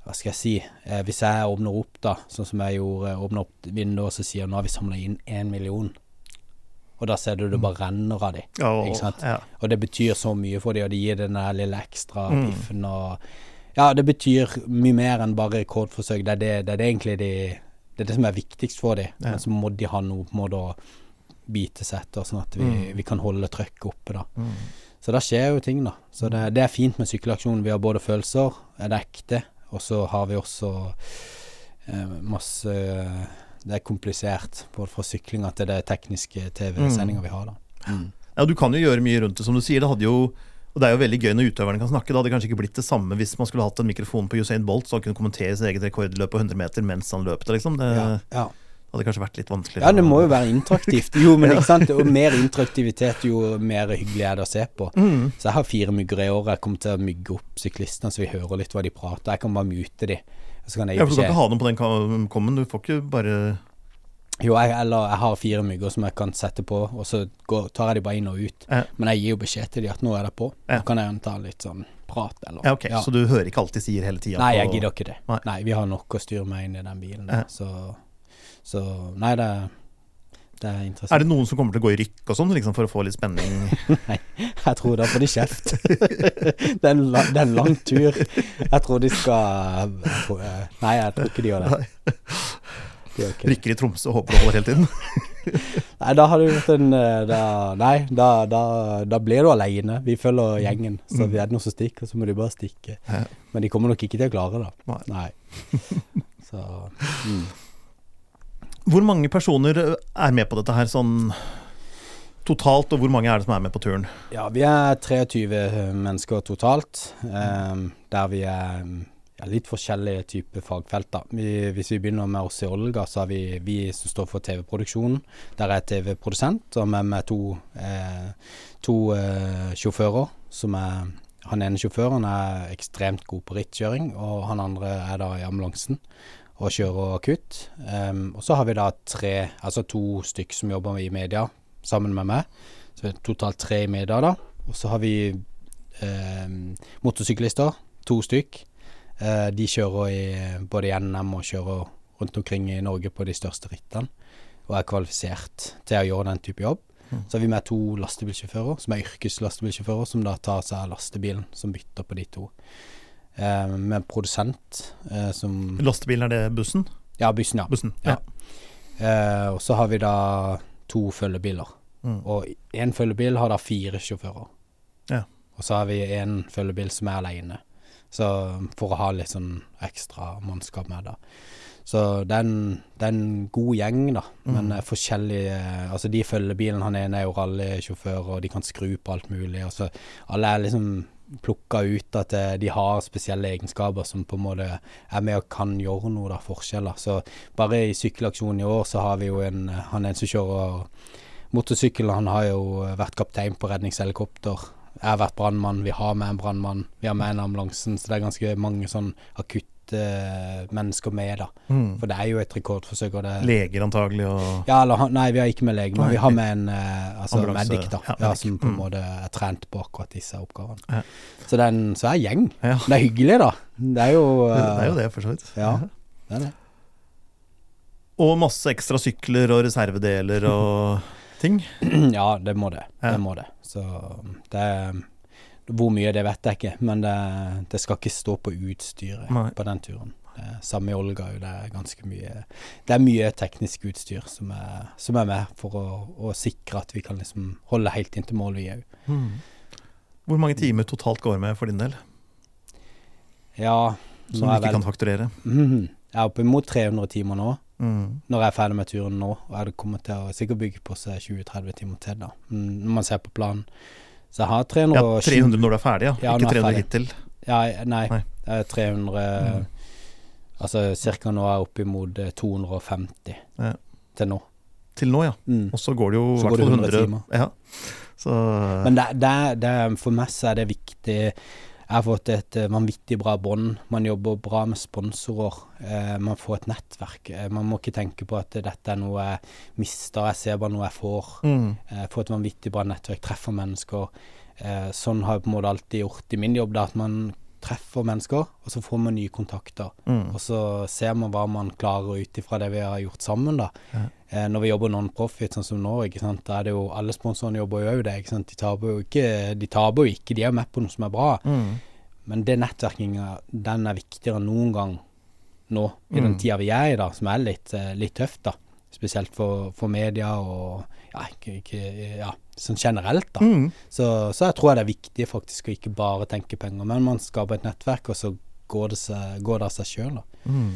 Hva skal jeg si eh, Hvis jeg åpner opp, da, sånn som jeg gjorde, åpner opp vinduet og så sier nå har vi samla inn én million. Og da ser du det bare renner av dem. Oh, og, Ikke sant? Ja. Og det betyr så mye for dem, og det gir den der lille ekstra Mm. piffen og Ja, det betyr mye mer enn bare rekordforsøk. Det er det, det, er det egentlig de det er det som er viktigst for dem. Ja. Men så må de ha noe på en måte å bite seg etter, sånn at vi, Mm. vi kan holde trøkket oppe, da. Mm. Så da skjer jo ting, da. Så det, det er fint med sykkelaksjonen. Vi har både følelser, er det ekte, og så har vi også eh, masse Det er komplisert, både fra syklinga til det tekniske TV-sendinga vi har, da. Mm. Ja, du kan jo gjøre mye rundt det, som du sier. Det hadde jo og det er jo veldig gøy når utøverne kan snakke. Det hadde kanskje ikke blitt det samme hvis man skulle hatt en mikrofon på Usain Bolt, så han kunne kommentere sitt eget rekordløp på 100 meter mens han løp det, liksom. Det Ja, ja. hadde kanskje vært litt vanskeligere. ja, det må jo være interaktivt. Jo, men ikke sant. Og mer interaktivitet, jo mer hyggelig er det å se på. Mm. Så jeg har fire mygger i år. Jeg kommer til å mygge opp syklistene, så vi hører litt hva de prater. Jeg kan bare mute de. Så kan jeg Ja, for du kan ikke ha noen på den kommen. Du får ikke bare Jo, jeg, eller jeg har fire mygger som jeg kan sette på, og så går, tar jeg de bare inn og ut. Ja. Men jeg gir jo beskjed til de at nå er det på. Ja. Nå kan jeg ta litt sånn prat, eller Ja, ok. Så du hører ikke alt de sier hele tida? Nei, jeg gidder ikke det. Nei. Nei. vi har nok å styre med inn i den bilen. Ja. Så, så Nei, det, det er interessant. Er det noen som kommer til å gå i rykk og sånn, liksom for å få litt spenning? Nei, jeg tror da får de kjeft. det, er en lang, det er en lang tur. Jeg tror de skal Nei, jeg tror ikke de gjør det. Nei. Rykker i Tromsø og håper å holder hele tiden? Nei, da har du gjort en eh, da, Nei, da, da, da blir du aleine. Vi følger gjengen. Så Mm. er det noen som stikker, så må du bare stikke. Ja. Men de kommer nok ikke til å klare det. Nei. Nei. Så mm. Hvor mange personer er med på dette her sånn totalt, og hvor mange er det som er med på turen? Ja, vi er 23 mennesker totalt. um, der vi er ja, litt forskjellige typer fagfelt. da. Vi, hvis vi begynner med oss i Olga, så har vi vi som står for TV-produksjonen. Der er TV-produsent, og med meg to, eh, to eh, sjåfører. som er Han ene sjåføren er ekstremt god på rittkjøring, og han andre er da i ambulansen og kjører akutt. Um, og så har vi da tre, altså to stykk som jobber i media sammen med meg. Så totalt tre i media da. Og så har vi eh, motorsyklister, to stykk. Eh, de kjører i, både i NM og kjører rundt omkring i Norge på de største rittene. Og er kvalifisert til å gjøre den type jobb. Så har vi med to lastebilsjåfører, som er yrkeslastebilsjåfører, som da tar seg av lastebilen, som bytter på de to. Eh, med produsent eh, som Lastebilen, er det bussen? Ja, bussen, ja. Bussen, Ja. Eh, og så har vi da to følgebiler. Mm. Og én følgebil har da fire sjåfører. Ja. Og så har vi en følgebil som er aleine. Så for å ha litt sånn ekstra mannskap med, da. Så det er en, det er en god gjeng, da. Men Mm. eh, forskjellige Altså de følger bilen. han ene er jo rallysjåfør, og de kan skru på alt mulig. Og så alle er liksom plukka ut at eh, de har spesielle egenskaper som på en måte er med og kan gjøre noe, da, forskjeller. Så bare i sykkelaksjonen i år så har vi jo en Han Han en som kjører motorsykkel, han har jo vært kaptein på redningshelikopter. Jeg har vært brannmann, vi har med en brannmann, vi har med en ambulansen, så det er ganske mange sånn akutte eh, mennesker med, da. Mm. For det er jo et rekordforsøk, og det Leger antagelig og ja, eller Nei, vi har ikke med lege, men Nei, vi har med en eh, altså medic, da. ja, Ja, som på en Mm. måte er trent på akkurat disse oppgavene. Ja. Så det er en svær gjeng. Det er hyggelig, da. Det er jo Det eh, er jo det, for så vidt. Ja. Det er det. Og masse ekstra sykler og reservedeler og ting. ja, det må det. Ja. Det må det. Så det er Hvor mye, det vet jeg ikke, men det, det skal ikke stå på utstyret Nei. på den turen. Samme i Olga, det er ganske mye Det er mye teknisk utstyr som er, som er med for å, å sikre at vi kan liksom holde helt inn til mål, vi òg. Mm. Hvor mange timer totalt går med for din del? Ja, Som du ikke vel kan fakturere? Mm, Jeg er oppimot 300 timer nå. Mm. Når jeg er ferdig med turen nå, og jeg kommer til å sikkert bygge på seg 20-30 timer til, da. Mm, Når man ser på planen. Så jeg har 320 Ja, 300 når du er ferdig, ja. Ja, ikke er 300 ferdig. hittil. Ja, nei. Nei. Det er 300 Mm. Altså cirka nå er jeg oppimot eh, 250 Ja. til nå. Til nå, ja. Mm. Og så går det jo i hvert fall 100 100 timer. Ja. Så Men det, det, det, for meg så er det viktig Jeg har fått et eh, vanvittig bra bånd. Man jobber bra med sponsorer. Eh, man får et nettverk. Eh, man må ikke tenke på at dette er noe jeg mister, jeg ser bare noe jeg får. mm. Eh, får et vanvittig bra nettverk, treffer mennesker. Eh, sånn har jeg på en måte alltid gjort i min jobb, da, at man treffer mennesker, og så får man nye kontakter. Mm. Og så ser man hva man klarer ut ifra det vi har gjort sammen, da. Ja. Eh, når vi jobber non-profit, sånn som nå, ikke sant, da er det jo alle sponsorene jobber jo òg det, ikke sant. De taper jo ikke, de taper jo ikke, de er jo med på noe som er bra. Mm. Men det nettverkinga, den er viktigere enn noen gang nå, i den Mm. tida vi er i da, som er litt, eh, litt tøft, da. Spesielt for, for media og ja, ikke, ikke, ja, sånn generelt, da. Mm. Så, så jeg tror det er viktig faktisk å ikke bare tenke penger, men man skaper et nettverk, og så går det, seg, går det av seg sjøl. Mm.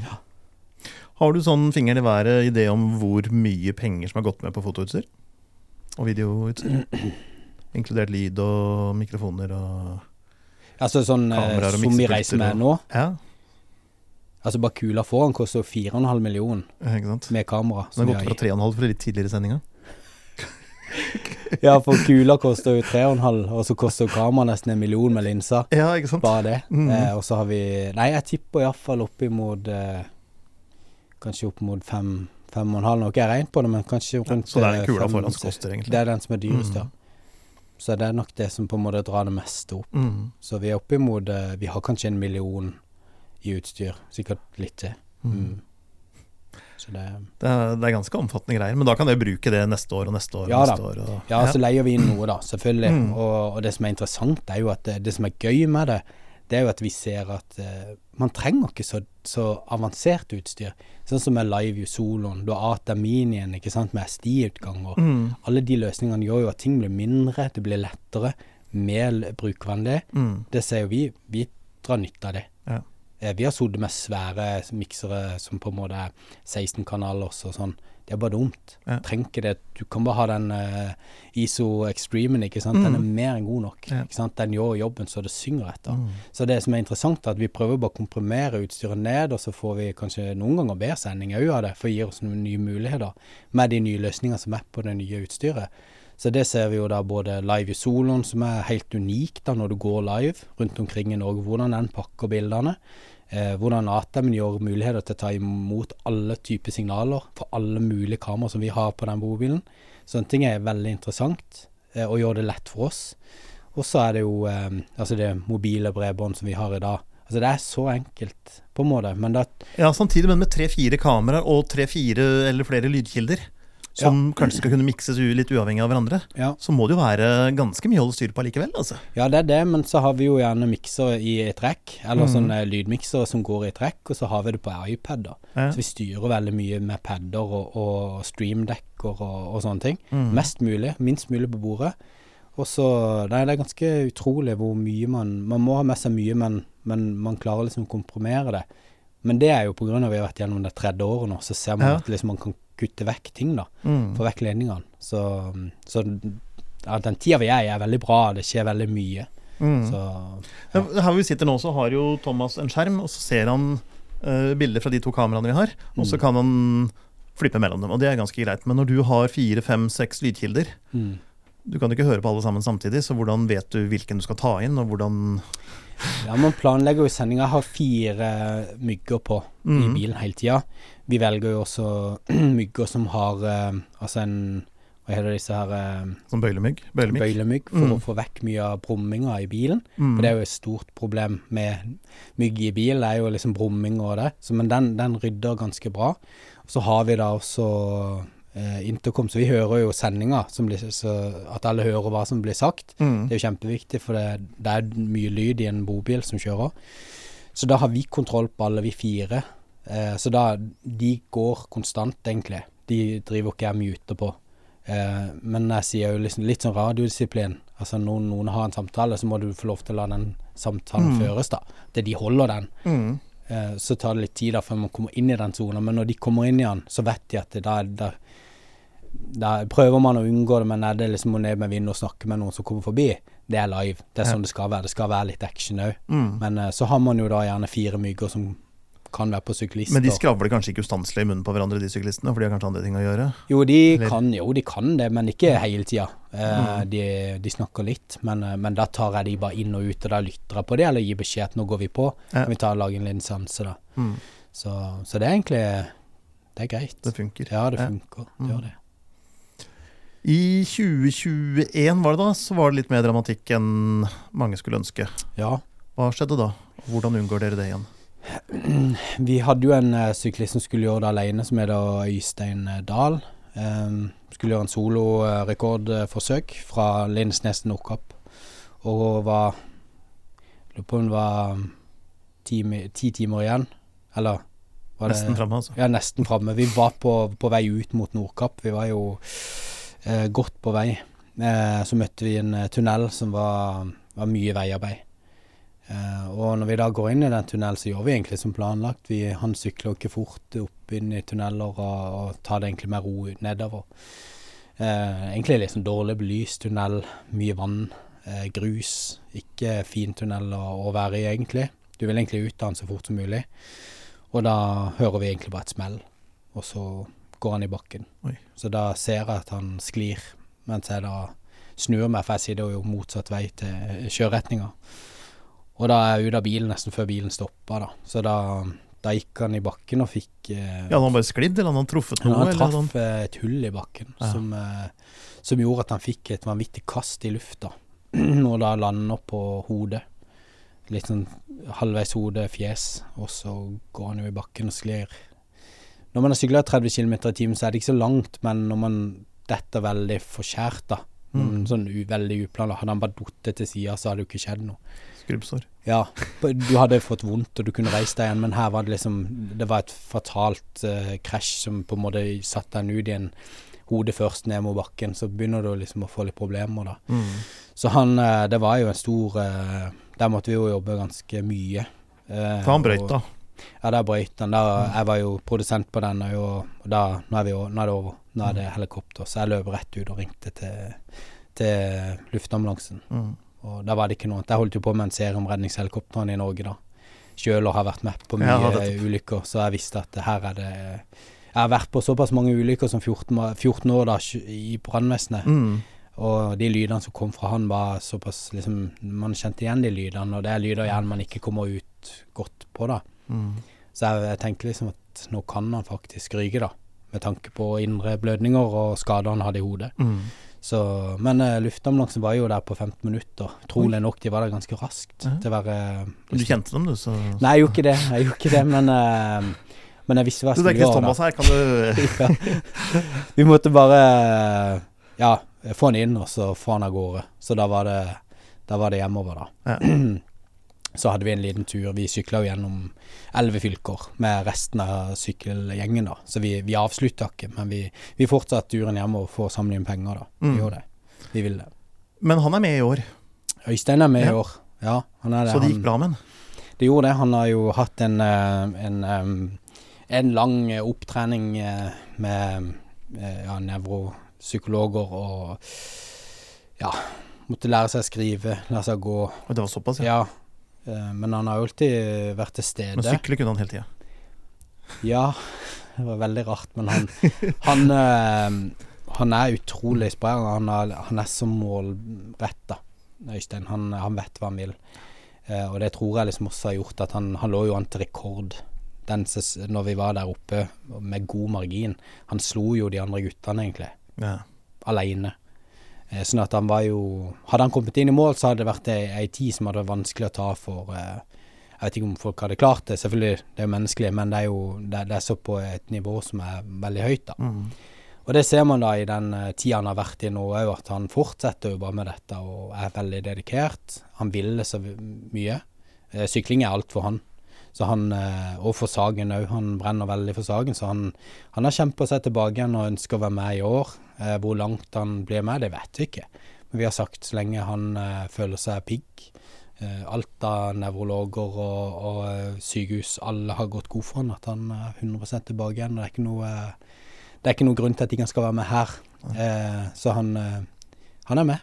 Har du sånn fingeren i været idé om hvor mye penger som har gått med på fotoutstyr? Og videoutstyr? Inkludert lyd og mikrofoner og Altså sånn eh, og som vi reiser med og- nå. Ja, Altså bare kula foran koster jo 4,5 millioner med kamera. Den har gått fra i. 3,5 fra litt tidligere i sendinga. Ja, for kula koster jo 3,5, og så koster kameraet kamera nesten en million med linser. Ja, ikke sant. Bare det. Mm. Eh, og så har vi Nei, jeg tipper iallfall oppimot eh, Kanskje opp mot fem, fem og en halv. noe jeg regnet på det, men kanskje rundt Så det er eh, den kula foran som koster, egentlig. Det er den som er dyrest, ja. Mm. Så det er nok det som på en måte drar det meste opp. Mm. Så vi er oppimot eh, Vi har kanskje en million i utstyr. Sikkert litt til. Mm. Mm. Så det Det, er, det er ganske omfattende greier, men da kan dere bruke det neste år og neste år. Ja neste år og, Ja, så leier vi inn noe, da, selvfølgelig. Mm. Og, og det som er interessant, er jo at det, det som er gøy med det, det er jo at vi ser at uh, man trenger ikke så, så avansert utstyr. Sånn som med Live Soloen, du har Ataminien ikke sant, med SD-utganger. Mm. Alle de løsningene gjør jo at ting blir mindre, det blir lettere, mer brukervennlig. Mm. Det ser jo vi. Vi drar nytte av det. Eh, Vi har sittet med svære miksere som på en måte er 16 kanaler og sånn. Det er bare dumt. Ja. Trenger ikke det. Du kan bare ha den uh, ISO Extremen, ikke sant. Den er Mm. mer enn god nok. Ja. Ikke sant? Den gjør jobben så det synger etter. Mm. Så det som er interessant, er at vi prøver bare å komprimere utstyret ned, og så får vi kanskje noen ganger bedre sending òg av det, for det gir oss noen nye muligheter med de nye løsningene som er på det nye utstyret. Så det ser vi jo da både live i soloen, som er helt unik da når du går live rundt omkring i Norge, hvordan den pakker bildene. Eh, hvordan ATM gjør muligheter til å ta imot alle typer signaler for alle mulige kameraer som vi har på den bobilen. Sånne ting er veldig interessant, eh, og gjør det lett for oss. Og så er det jo eh, altså det mobile bredbånd som vi har i dag. Altså det er så enkelt, på en måte, men da Ja, samtidig, men med tre-fire kameraer og tre-fire eller flere lydkilder, som kanskje skal kunne mikses litt uavhengig av hverandre, Ja. så må det jo være ganske mye å holde styr på likevel, altså. Ja, det er det, men så har vi jo gjerne mikser i et trekk, eller mm. sånne lydmiksere som går i trekk, og så har vi det på iPad, da. Ja. Så vi styrer veldig mye med padder og, og streamdekker og, og sånne ting. Mm. Mest mulig, minst mulig på bordet. Og så Nei, det er ganske utrolig hvor mye man Man må ha med seg mye, men, men man klarer liksom å komprimere det. Men det er jo av at vi har vært gjennom det tredje året nå, så ser man Ja. at liksom man kan kutte vekk ting, da. Mm. Få vekk ledningene. Så, så ja, den tida vi er i, er veldig bra. Det skjer veldig mye. Mm. Så Ja, her vi sitter nå, så har jo Thomas en skjerm, og så ser han uh, bilder fra de to kameraene vi har, og så Mm. kan han flippe mellom dem, og det er ganske greit. Men når du har fire, fem, seks lydkilder, mm. Du kan jo ikke høre på alle sammen samtidig, så hvordan vet du hvilken du skal ta inn, og hvordan Ja, man planlegger jo sendinga. Har fire mygger på i Mhm. bilen hele tida. Vi velger jo også mygger som har eh, altså en Hva heter disse her eh, Sånn bøylemygg? Bøylemygg? bøylemygg, for Mm. å få vekk mye av brumminga i bilen. Mm. For det er jo et stort problem med mygg i bil, det er jo liksom brumming og det. Så, men den, den rydder ganske bra. Så har vi da også intercom, så vi hører jo sendinga, som blir- så at alle hører hva som blir sagt. Mm. Det er jo kjempeviktig, for det, det er mye lyd i en bobil som kjører. Så da har vi kontroll på alle vi fire. Eh, så da De går konstant, egentlig. De driver ikke jeg muter på. Eh, men jeg sier jo liksom litt sånn radiodisiplin. Altså når noen har en samtale, så må du få lov til å la den samtalen Mm. føres, da. Det de holder den. Mm. Eh, så tar det litt tid da før man kommer inn i den sona, Men når de kommer inn i den, så vet de at det, da, da, prøver man å unngå det, men er det liksom å ned med vind og snakke med noen som kommer forbi, det er live. Det er Ja. sånn det skal være. Det skal være litt action òg. Mm. Men eh, så har man jo da gjerne fire mygger som kan være på syklister. Men de skravler kanskje ikke ustanselig i munnen på hverandre, de syklistene, for de har kanskje andre ting å gjøre? Jo, de kan, jo, de kan det, men ikke hele tida. Eh, de, de snakker litt, men, eh, men da tar jeg de bare inn og ut, og da lytter jeg på det, eller gir beskjed at nå går vi på. Ja. Kan vi ta og lage en liten seanse, da. Mm. Så, så det er egentlig Det er greit. Det funker. Ja, det Ja. funker. Det Mm. gjør det. I 2021 var det da, så var det litt mer dramatikk enn mange skulle ønske. Ja. Hva skjedde da? Hvordan unngår dere det igjen? Vi hadde jo en uh, syklist som skulle gjøre det alene, som heter Øystein eh, Dahl. Um, skulle gjøre en solorekordforsøk fra Lindesnes til Nordkapp. Og var Lurer på om det var um, ti, ti timer igjen. Eller Var det- Nesten framme, altså. Ja, nesten framme. Vi var på, på vei ut mot Nordkapp. Vi var jo eh, godt på vei. Eh, så møtte vi en eh, tunnel som var, var mye veiarbeid. Eh, og når vi da går inn i den tunnelen, så gjør vi egentlig som planlagt. Vi, han sykler ikke fort opp inn i tunneler og, og tar det egentlig med ro nedover. Eh, egentlig sånn dårlig belyst tunnel, mye vann, eh, grus. Ikke fin tunnel å, å være i, egentlig. Du vil egentlig ut av den så fort som mulig. Og da hører vi egentlig bare et smell, og så går han i bakken. Oi. Så da ser jeg at han sklir, mens jeg da snur meg, for jeg sitter jo motsatt vei til kjøreretninga. Og da er jeg ute av bilen nesten før bilen stoppa, da. Så da, da gikk han i bakken og fikk eh, Ja, Hadde han bare sklidd, eller hadde han truffet noe? han eller han... traff eh, et hull i bakken Ja. som, eh, som gjorde at han fikk et vanvittig kast i lufta. og da landa på hodet. Litt sånn halvveis hode, fjes, og så går han jo i bakken og sklir. Når man har sykla 30 km i timen, så er det ikke så langt, men når man detter veldig forskjært, da, Mm. sånn u, veldig uplanlagt Hadde han bare datt til sida, så hadde det jo ikke skjedd noe. Skrubbsår. Ja, du hadde fått vondt, og du kunne reist deg igjen, men her var det liksom Det var et fatalt eh, krasj som på en måte satte den ut i en hode først ned mot bakken, så begynner du liksom å få litt problemer, da. Mm. Så han uh, Det var jo en stor uh, Der måtte vi jo jobbe ganske mye. For han brøyta? og-. Ja, der brøyt den. Da, jeg var jo produsent på den, og, da Nå er, vi, nå er det over. Nå er det helikopter. Så jeg løp rett ut og ringte til, til luftambulansen. Mm. Og da var det ikke noe annet. Jeg holdt jo på med en serie om redningshelikoptrene i Norge da. Sjøl og har vært med på mye Ja, ulykker, så jeg visste at her er det Jeg har vært på såpass mange ulykker som 14, 14 år da i brannvesenet. Mm. Og de lydene som kom fra han var såpass liksom Man kjente igjen de lydene, og det er lyder gjerne man ikke kommer ut godt på, da. Mm. Så jeg, jeg tenkte liksom at nå kan han faktisk ryke, da. Med tanke på indre blødninger og skader han hadde i hodet. Mm. Så, men uh, luftambulansen var jo der på 15 minutter. Trolig nok, de var der ganske raskt Ja. til å være Du kjente dem, du, så Nei, jeg gjorde ikke det, jeg gjorde ikke det, men, uh, men jeg visste hva jeg skulle er Du tenker. Thomas her, kan du. Ja. Vi måtte bare ja, få han inn, og så få han av gårde. Så da var det, da var det hjemover, da. Ja. Så hadde vi en liten tur. Vi sykla gjennom elleve fylker med resten av sykkelgjengen, da. Så vi, vi avslutta ikke, men vi, vi fortsatte turen hjemover og får samle inn penger, da. Mm. Vi gjorde det. Vi ville det. Men han er med i år, Øystein er med Ja. i år. Ja, han det. så det gikk bra med han. Det gjorde det. Han har jo hatt en, eh, en, eh, en lang opptrening eh, med ja, nevropsykologer og ja, måtte lære seg å skrive, lære seg å gå. Og det var såpass, ja. Ja, men han har alltid vært til stede. Men sykle kunne han hele tida. Ja, det var veldig rart, men han Han, eh, han er utrolig inspirerende. Han, han er så målretta, Øystein. Han, han vet hva han vil. Eh, og det tror jeg liksom også har gjort at han, han lå jo an til rekord den når vi var der oppe, med god margin. Han slo jo de andre guttene, egentlig, Ja. aleine. Eh, sånn at han var jo Hadde han kommet inn i mål, så hadde det vært ei, ei tid som hadde vært vanskelig å ta for eh, Jeg vet ikke om folk hadde klart det, selvfølgelig, det er jo menneskelig, men det er jo det, det er så på et nivå som er veldig høyt, da. Mm. Og det ser man da i den tida han har vært i nå òg, at han fortsetter jo bare med dette og er veldig dedikert. Han ville så mye. Eh, sykling er alt for han. Så han, eh, og for Sagen òg, han brenner veldig for Sagen. Så han, han har kjempa seg tilbake igjen og ønsker å være med i år. Eh, hvor langt han blir med, det vet vi ikke. Men vi har sagt så lenge han eh, føler seg pigg. Alt av nevrologer og, og eh, sykehus, alle har gått god for han at han er 100 tilbake igjen. Det er ikke noe det er ikke noen grunn til at ikke han skal være med her. Eh, så han, han er med.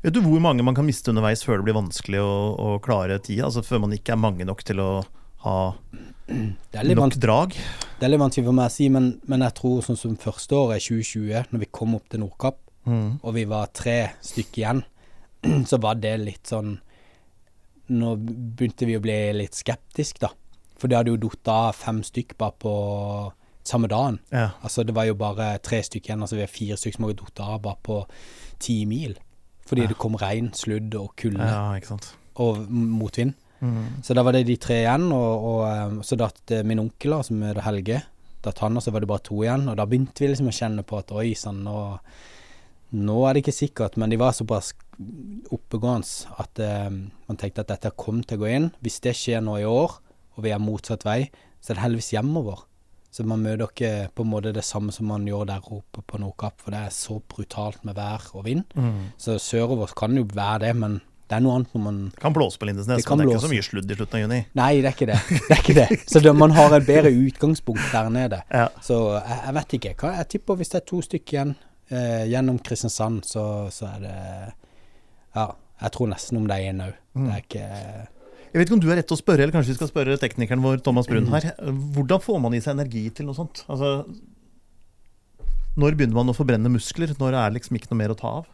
Vet du hvor mange man kan miste underveis før det blir vanskelig å, å klare tida? Altså før man ikke er mange nok til å ha nok drag? det er litt vanskelig for meg å si, men, men jeg tror sånn som første året, 2020, når vi kom opp til Nordkapp, Mm. og vi var tre stykker igjen, så var det litt sånn Nå begynte vi å bli litt skeptisk da. For det hadde jo datt av fem stykk bare på samme dagen. Ja. Altså det var jo bare tre stykker igjen, altså vi har fire stykker som har datt av bare på ti mil. Fordi Ja. det kom regn, sludd og kulde ja, og motvind. Mm. Så da var det de tre igjen, og, og eh, så datt eh, min onkel, som heter Helge, datt han, og så var det bare to igjen. Og da begynte vi liksom å kjenne på at oi sann, nå, nå er det ikke sikkert. Men de var såpass oppegående at eh, man tenkte at dette kom til å gå inn. Hvis det skjer nå i år, og vi er motsatt vei, så er det heldigvis hjemover. Så man møter ikke på en måte det samme som man gjør der oppe på Nordkapp, for det er så brutalt med vær og vind. Mm. Så sørover kan jo være det, men det er noe annet når man Det kan blåse på Lindesnes, Det kan men det er ikke så mye sludd i slutten av juni. Nei, det er ikke det. Det er ikke det. Så det, man har et bedre utgangspunkt der nede. Ja. Så jeg, jeg vet ikke. Hva- Jeg tipper hvis det er to stykker igjen eh, gjennom Kristiansand, så, så er det Ja, jeg tror nesten om det er én òg. Mm. Det er ikke Jeg vet ikke om du er rett til å spørre, eller kanskje vi skal spørre teknikeren vår, Thomas Brun her. Hvordan får man i seg energi til noe sånt? Altså, når begynner man å forbrenne muskler? Når er det liksom ikke noe mer å ta av?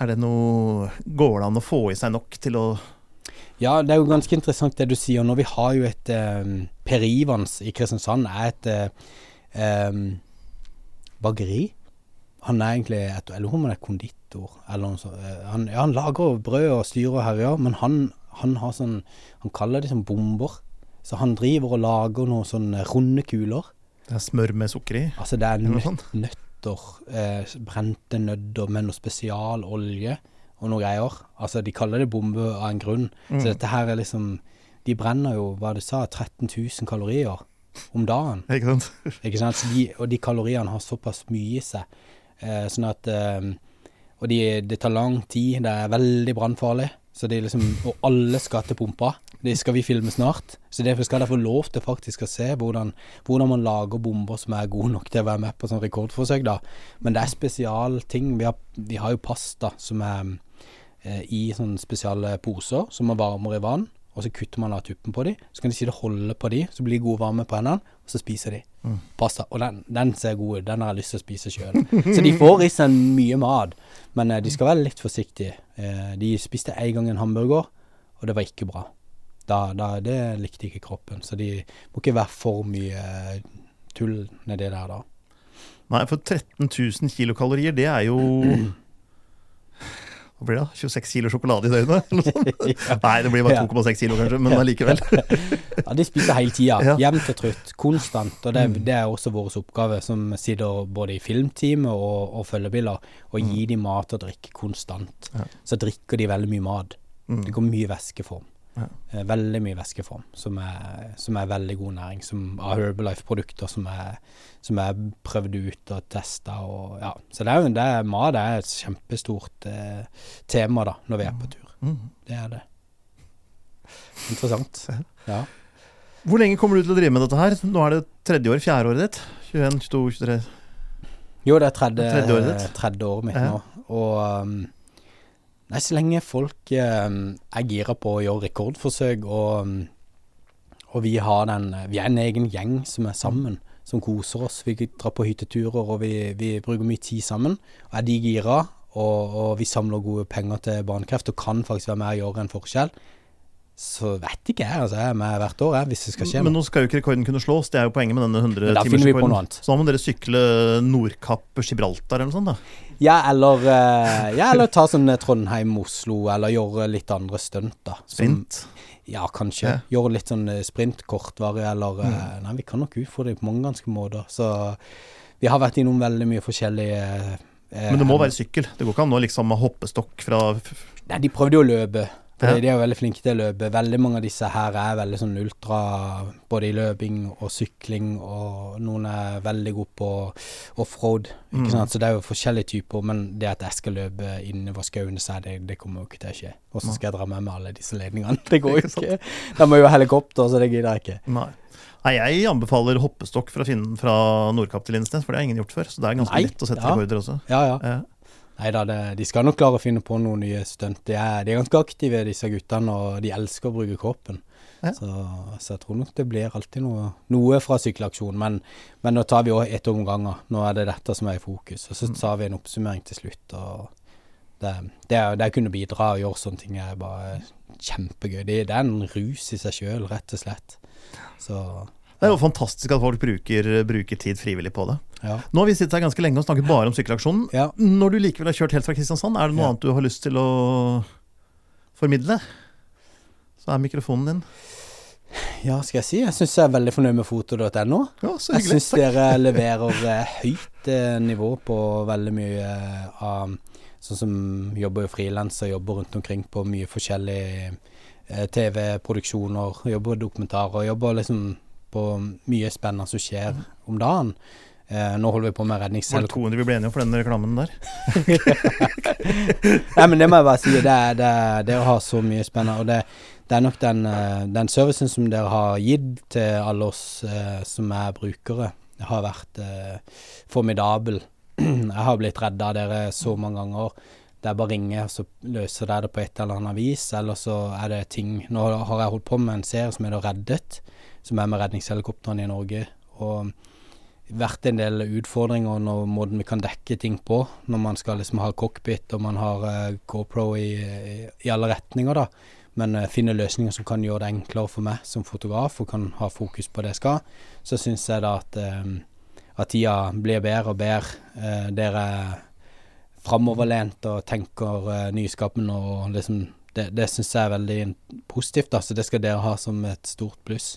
Er det noe Går det an å få i seg nok til å Ja, det er jo ganske interessant det du sier. Når vi har jo et um, Per Ivans i Kristiansand er et eh, um, bakeri. Han er egentlig et, Eller om han er konditor, eller noe sånt. Eh, Han, ja, han lager brød og styrer og herjer, men han, han har sånn Han kaller det sånn bomber. Så han driver og lager noen sånne runde kuler. Det er smør med sukker i? Altså det er nøtt, nøtt? Nøtter, eh, brente nødder med noe spesialolje og noe greier. Altså de kaller det bombe av en grunn. Mm. Så dette her er liksom De brenner jo, hva du sa, 13 000 kalorier om dagen. Ikke sant? Ikke sant? De, og de kaloriene har såpass mye i seg. Eh, sånn at eh, Og de, det tar lang tid, det er veldig brannfarlig. Så det er liksom Og alle skal til pumpa. Det skal vi filme snart. Så derfor skal dere få lov til faktisk å se hvordan, hvordan man lager bomber som er gode nok til å være med på sånn rekordforsøk, da. Men det er spesialting. Vi har, vi har jo pasta som er eh, i sånne spesiale poser som man varmer i vann. Og så kutter man av tuppen på de. Så kan de sitte og holde på de, så blir de gode varme på hendene, og så spiser de. Mm. Pasta. Og den, den ser god ut. Den har jeg lyst til å spise sjøl. Så de får i seg mye mat, men eh, de skal være litt forsiktige. Eh, de spiste en gang en hamburger, og det var ikke bra. Da, da, det likte ikke kroppen. Så de må ikke være for mye tull nedi der, da. Nei, for 13 000 kilokalorier, det er jo Hva blir det? da? 26 kilo sjokolade i døgnet? Eller noe sånt? Ja. Nei, det blir bare 2,6 kilo kanskje, men allikevel. Ja, de spiser hele tida. Jevnt og trutt. Konstant. Og det, Mm. det er også vår oppgave, som sitter både i filmteamet og, og følgebiler, å gi dem mat og drikke konstant. Så drikker de veldig mye mat. Mm. Det går mye væskeform. Ja. Eh, Veldig mye væskeform, som er, som er veldig god næring. Som av Herbalife-produkter som som er prøvd ut og testa. Og, ja. Så det er jo det mat er et kjempestort eh, tema da, når vi er på tur. Mm. Det er det. Interessant. Ja. Hvor lenge kommer du til å drive med dette her? Nå er det tredje år, fjerde året ditt? 21, 22, 23 Jo, det er tredje, tredje året ditt. tredje året mitt nå. Og um, Nei, så lenge folk um, er gira på å gjøre rekordforsøk, og, um, og vi den Vi er en egen gjeng som er sammen, som koser oss. Vi drar på hytteturer, og vi, vi bruker mye tid sammen. Og er de gira, og, og vi samler gode penger til barnekreft og kan faktisk være med og gjøre en forskjell, så vet ikke jeg. Altså, jeg er med hvert år, jeg, hvis det skal skje Men nå skal jo ikke rekorden kunne slås, det er jo poenget med denne Men da finner vi på 100-timersrekorden. Så da må dere sykle Nordkapp Gibraltar eller noe sånt, da. Ja, eller, eh, ja, eller ta sånn eh, Trondheim-Oslo, eller gjøre litt andre stunt, da. Som- Sprint. Ja, kanskje. Ja. Gjøre litt sånn eh, sprint, kortvarig, eller Mm. Nei, vi kan nok utfordre det på mange ganske måter. Så vi har vært innom veldig mye forskjellige eh, Men det må være sykkel. Det går ikke an å liksom hoppestokk fra Nei, de prøvde jo å løpe. For Ja. De er veldig flinke til å løpe. Veldig mange av disse her er veldig sånn ultra, både i løping og sykling, og noen er veldig gode på offroad. Mm. Så det er jo forskjellige typer, men det at jeg skal løpe innover skauen, så det, det kommer jo ikke til å skje. Og så skal jeg dra med meg alle disse ledningene. Det går jo ikke. Da må jo ha helikopter, så det gidder jeg ikke. Nei. Nei, jeg anbefaler hoppestokk fra, Finn, fra Nordkapp til Lindesnes, for det har ingen gjort før. Så det er ganske Nei, lett å sette ja. rekorder også. Ja, ja. Nei da, de skal nok klare å finne på noen nye stunt. De er, de er ganske aktive, disse guttene, og de elsker å bruke kroppen. Ja. Så, så jeg tror nok det blir alltid noe, noe fra sykkelaksjonen. Men, men nå tar vi òg ett om gangen. Nå er det dette som er i fokus. Og så Mm. tar vi en oppsummering til slutt. det, det, det å kunne bidra og gjøre sånne ting er bare kjempegøy. Det, det er en rus i seg sjøl, rett og slett. Så Det er jo fantastisk at folk bruker, bruker tid frivillig på det. ja. Nå har vi sittet her ganske lenge og snakket bare om sykkelaksjonen. ja. Når du likevel har kjørt helt fra Kristiansand, er det noe Ja. annet du har lyst til å formidle? Så er mikrofonen din. Ja, skal jeg si. Jeg syns jeg er veldig fornøyd med foto.no. Ja, Jeg syns dere leverer eh, høyt eh, nivå på veldig mye eh, av Sånn som jobber jo frilanser, jobber rundt omkring på mye forskjellige TV-produksjoner, jobber dokumentarer, jobber liksom på mye spennende som skjer om dagen. Eh, nå holder vi på med Var det redningshelikopter. 200 vi ble enige om for den reklamen der? Nei, men det må jeg bare si. Det, det, er- dere har så mye spennende. Og det, det er nok den, eh, den servicen som dere har gitt til alle oss eh, som er brukere, har vært eh, formidabel. Jeg har blitt redda av dere så mange ganger. Det er bare å ringe, så løser dere det på et eller annet vis. Eller så er det ting Nå har jeg holdt på med en serie som heter Reddet, som er med redningshelikoptrene i Norge. Og vært en del utfordringer når måten vi kan dekke ting på, når man skal liksom ha cockpit og man har uh, GoPro i, i alle retninger, da. Men uh, finne løsninger som kan gjøre det enklere for meg som fotograf, og kan ha fokus på det jeg skal, så syns jeg da at, uh, at tida blir bedre og bedre. Uh, dere er framoverlent og tenker uh, nyskapende og liksom Det, det syns jeg er veldig positivt, da, så det skal dere ha som et stort pluss.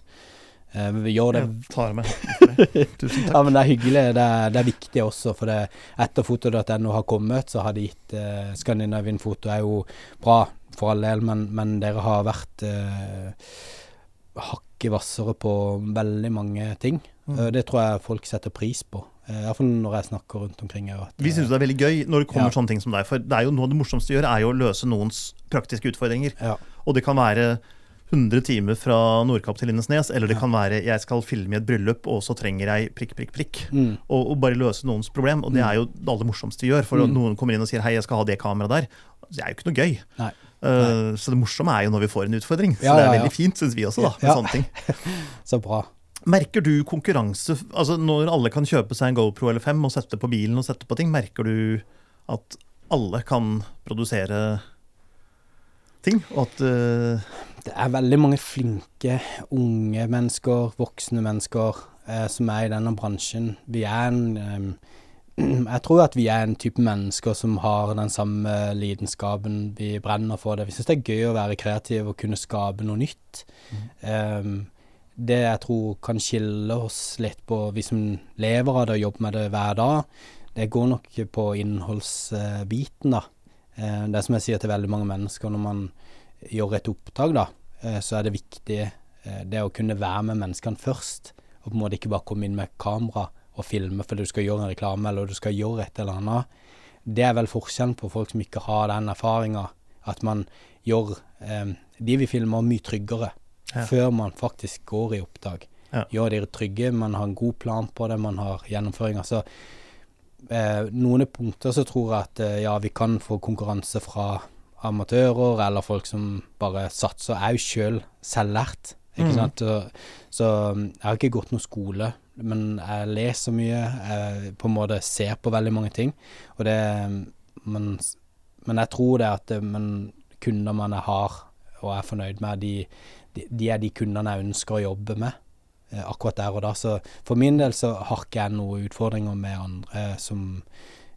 Eh, vi gjør det Jeg tar med hatten for det. Tusen takk. ja, men det er hyggelig. Det er, det er viktig også, for det, etter foto.no har kommet, så har det gitt eh, Scandinavian Foto er jo bra, for all del, men, men dere har vært eh, hakket hvassere på veldig mange ting. Mm. Eh, det tror jeg folk setter pris på. Eh, Iallfall når jeg snakker rundt omkring. Vi syns det er veldig gøy når det kommer Ja. sånne ting som deg. For det er jo noe av det morsomste å gjøre, er jo å løse noens praktiske utfordringer. ja, Og det kan være 100 timer fra Nordkapp til Lindesnes, eller det Ja. kan være jeg skal filme i et bryllup, og så trenger jeg prikk, prikk, prikk. mm, Og, og bare løse noens problem. Og det er jo det aller morsomste vi gjør. For Mm. noen kommer inn og sier 'hei, jeg skal ha det kameraet der'. Det er jo ikke noe gøy. Nei. Eh, så det morsomme er jo når vi får en utfordring. Så Ja, det er ja, ja. veldig fint, syns vi også, da. Med Ja. sånne ting. så bra. Merker du konkurranse Altså Når alle kan kjøpe seg en GoPro eller 5 og sette på bilen og sette på ting, merker du at alle kan produsere ting? Og at eh, Det er veldig mange flinke unge mennesker, voksne mennesker, eh, som er i denne bransjen. Vi er en eh, Jeg tror at vi er en type mennesker som har den samme lidenskapen. Vi brenner for det. Vi syns det er gøy å være kreativ og kunne skape noe nytt. Em, det jeg tror kan skille oss litt på, vi som lever av det og jobber med det hver dag, det går nok på innholdsbiten, da. Eh, det som jeg sier til veldig mange mennesker når man gjør et opptak, da, eh, så er det viktig eh, det å kunne være med menneskene først. Og på en måte ikke bare komme inn med kamera og filme fordi du skal gjøre en reklame eller du skal gjøre et eller annet. Det er vel forskjellen på folk som ikke har den erfaringa. At man gjør eh, de vi filmer, mye tryggere Ja. før man faktisk går i oppdrag. Ja. Gjør de trygge, man har en god plan på det, man har gjennomføringer. Så eh, noen punkter så tror jeg at eh, ja, vi kan få konkurranse fra amatører eller folk som bare satser. Jeg er jo sjøl selvlært, ikke mm. sant. Så, så um, jeg har ikke gått noen skole, men jeg leser mye. Jeg på en måte ser på veldig mange ting. Og det Men, men jeg tror det at det, men kunder man jeg har og er fornøyd med, de, de, de er de kundene jeg ønsker å jobbe med eh, akkurat der og da. Så for min del så har ikke jeg noen utfordringer med andre som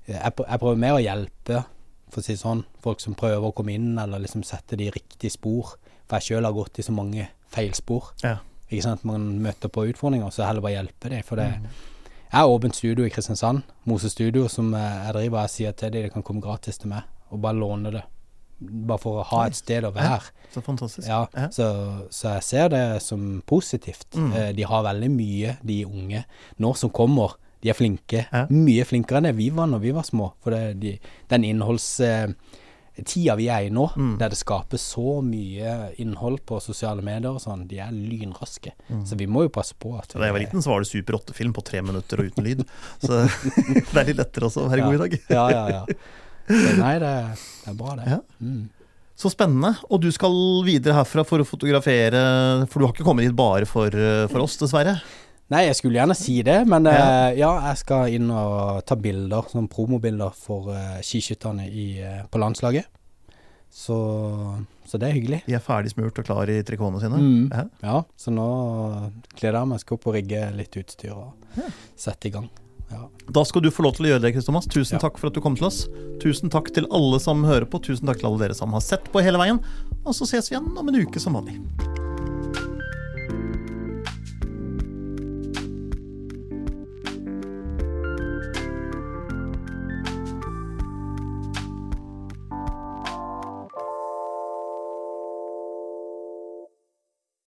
eh, jeg, jeg prøver mer å hjelpe, for å si sånn, folk som prøver å komme inn eller liksom sette de riktige spor. For jeg sjøl har gått i så mange feilspor. Ja. Ikke sant? Man møter på utfordringer, så heller bare hjelpe dem. For det jeg har åpent studio i Kristiansand, Mose Studio, som jeg driver. Jeg sier til dem de kan komme gratis til meg og bare låne det. Bare for å ha et sted å være. Så fantastisk. Ja, Ja. så, så jeg ser det som positivt. Mm. Eh, de har veldig mye, de unge nå som kommer. De er flinke. Ja. Mye flinkere enn det vi var når vi var små. For det, de, den innholdstida vi er i nå, Mm. der det skapes så mye innhold på sosiale medier og sånn, de er lynraske. Så vi må jo passe på at Da jeg var liten, så var det Super 8-film på tre minutter og uten lyd. Så det er litt lettere også å være god i dag. Ja, ja, ja. Så, nei, det, det er bra, det. Ja. Mm. Så spennende. Og du skal videre herfra for å fotografere, for du har ikke kommet hit bare for, eh, for oss, dessverre. Nei, jeg skulle gjerne si det, men Ja. uh, ja jeg skal inn og ta bilder, sånn promobilder for uh, skiskytterne i, uh, på landslaget. Så, så det er hyggelig. De er ferdig smurt og klar i trikotene sine. Mm. Ja. Ja, så nå gleder jeg meg. Skal opp og rigge litt utstyr og sette i gang. Ja. Da skal du få lov til å gjøre det, Chris Thomas. Tusen Ja. takk for at du kom til oss. Tusen takk til alle som hører på. Tusen takk til alle dere som har sett på hele veien. Og så ses vi igjen om en uke som vanlig.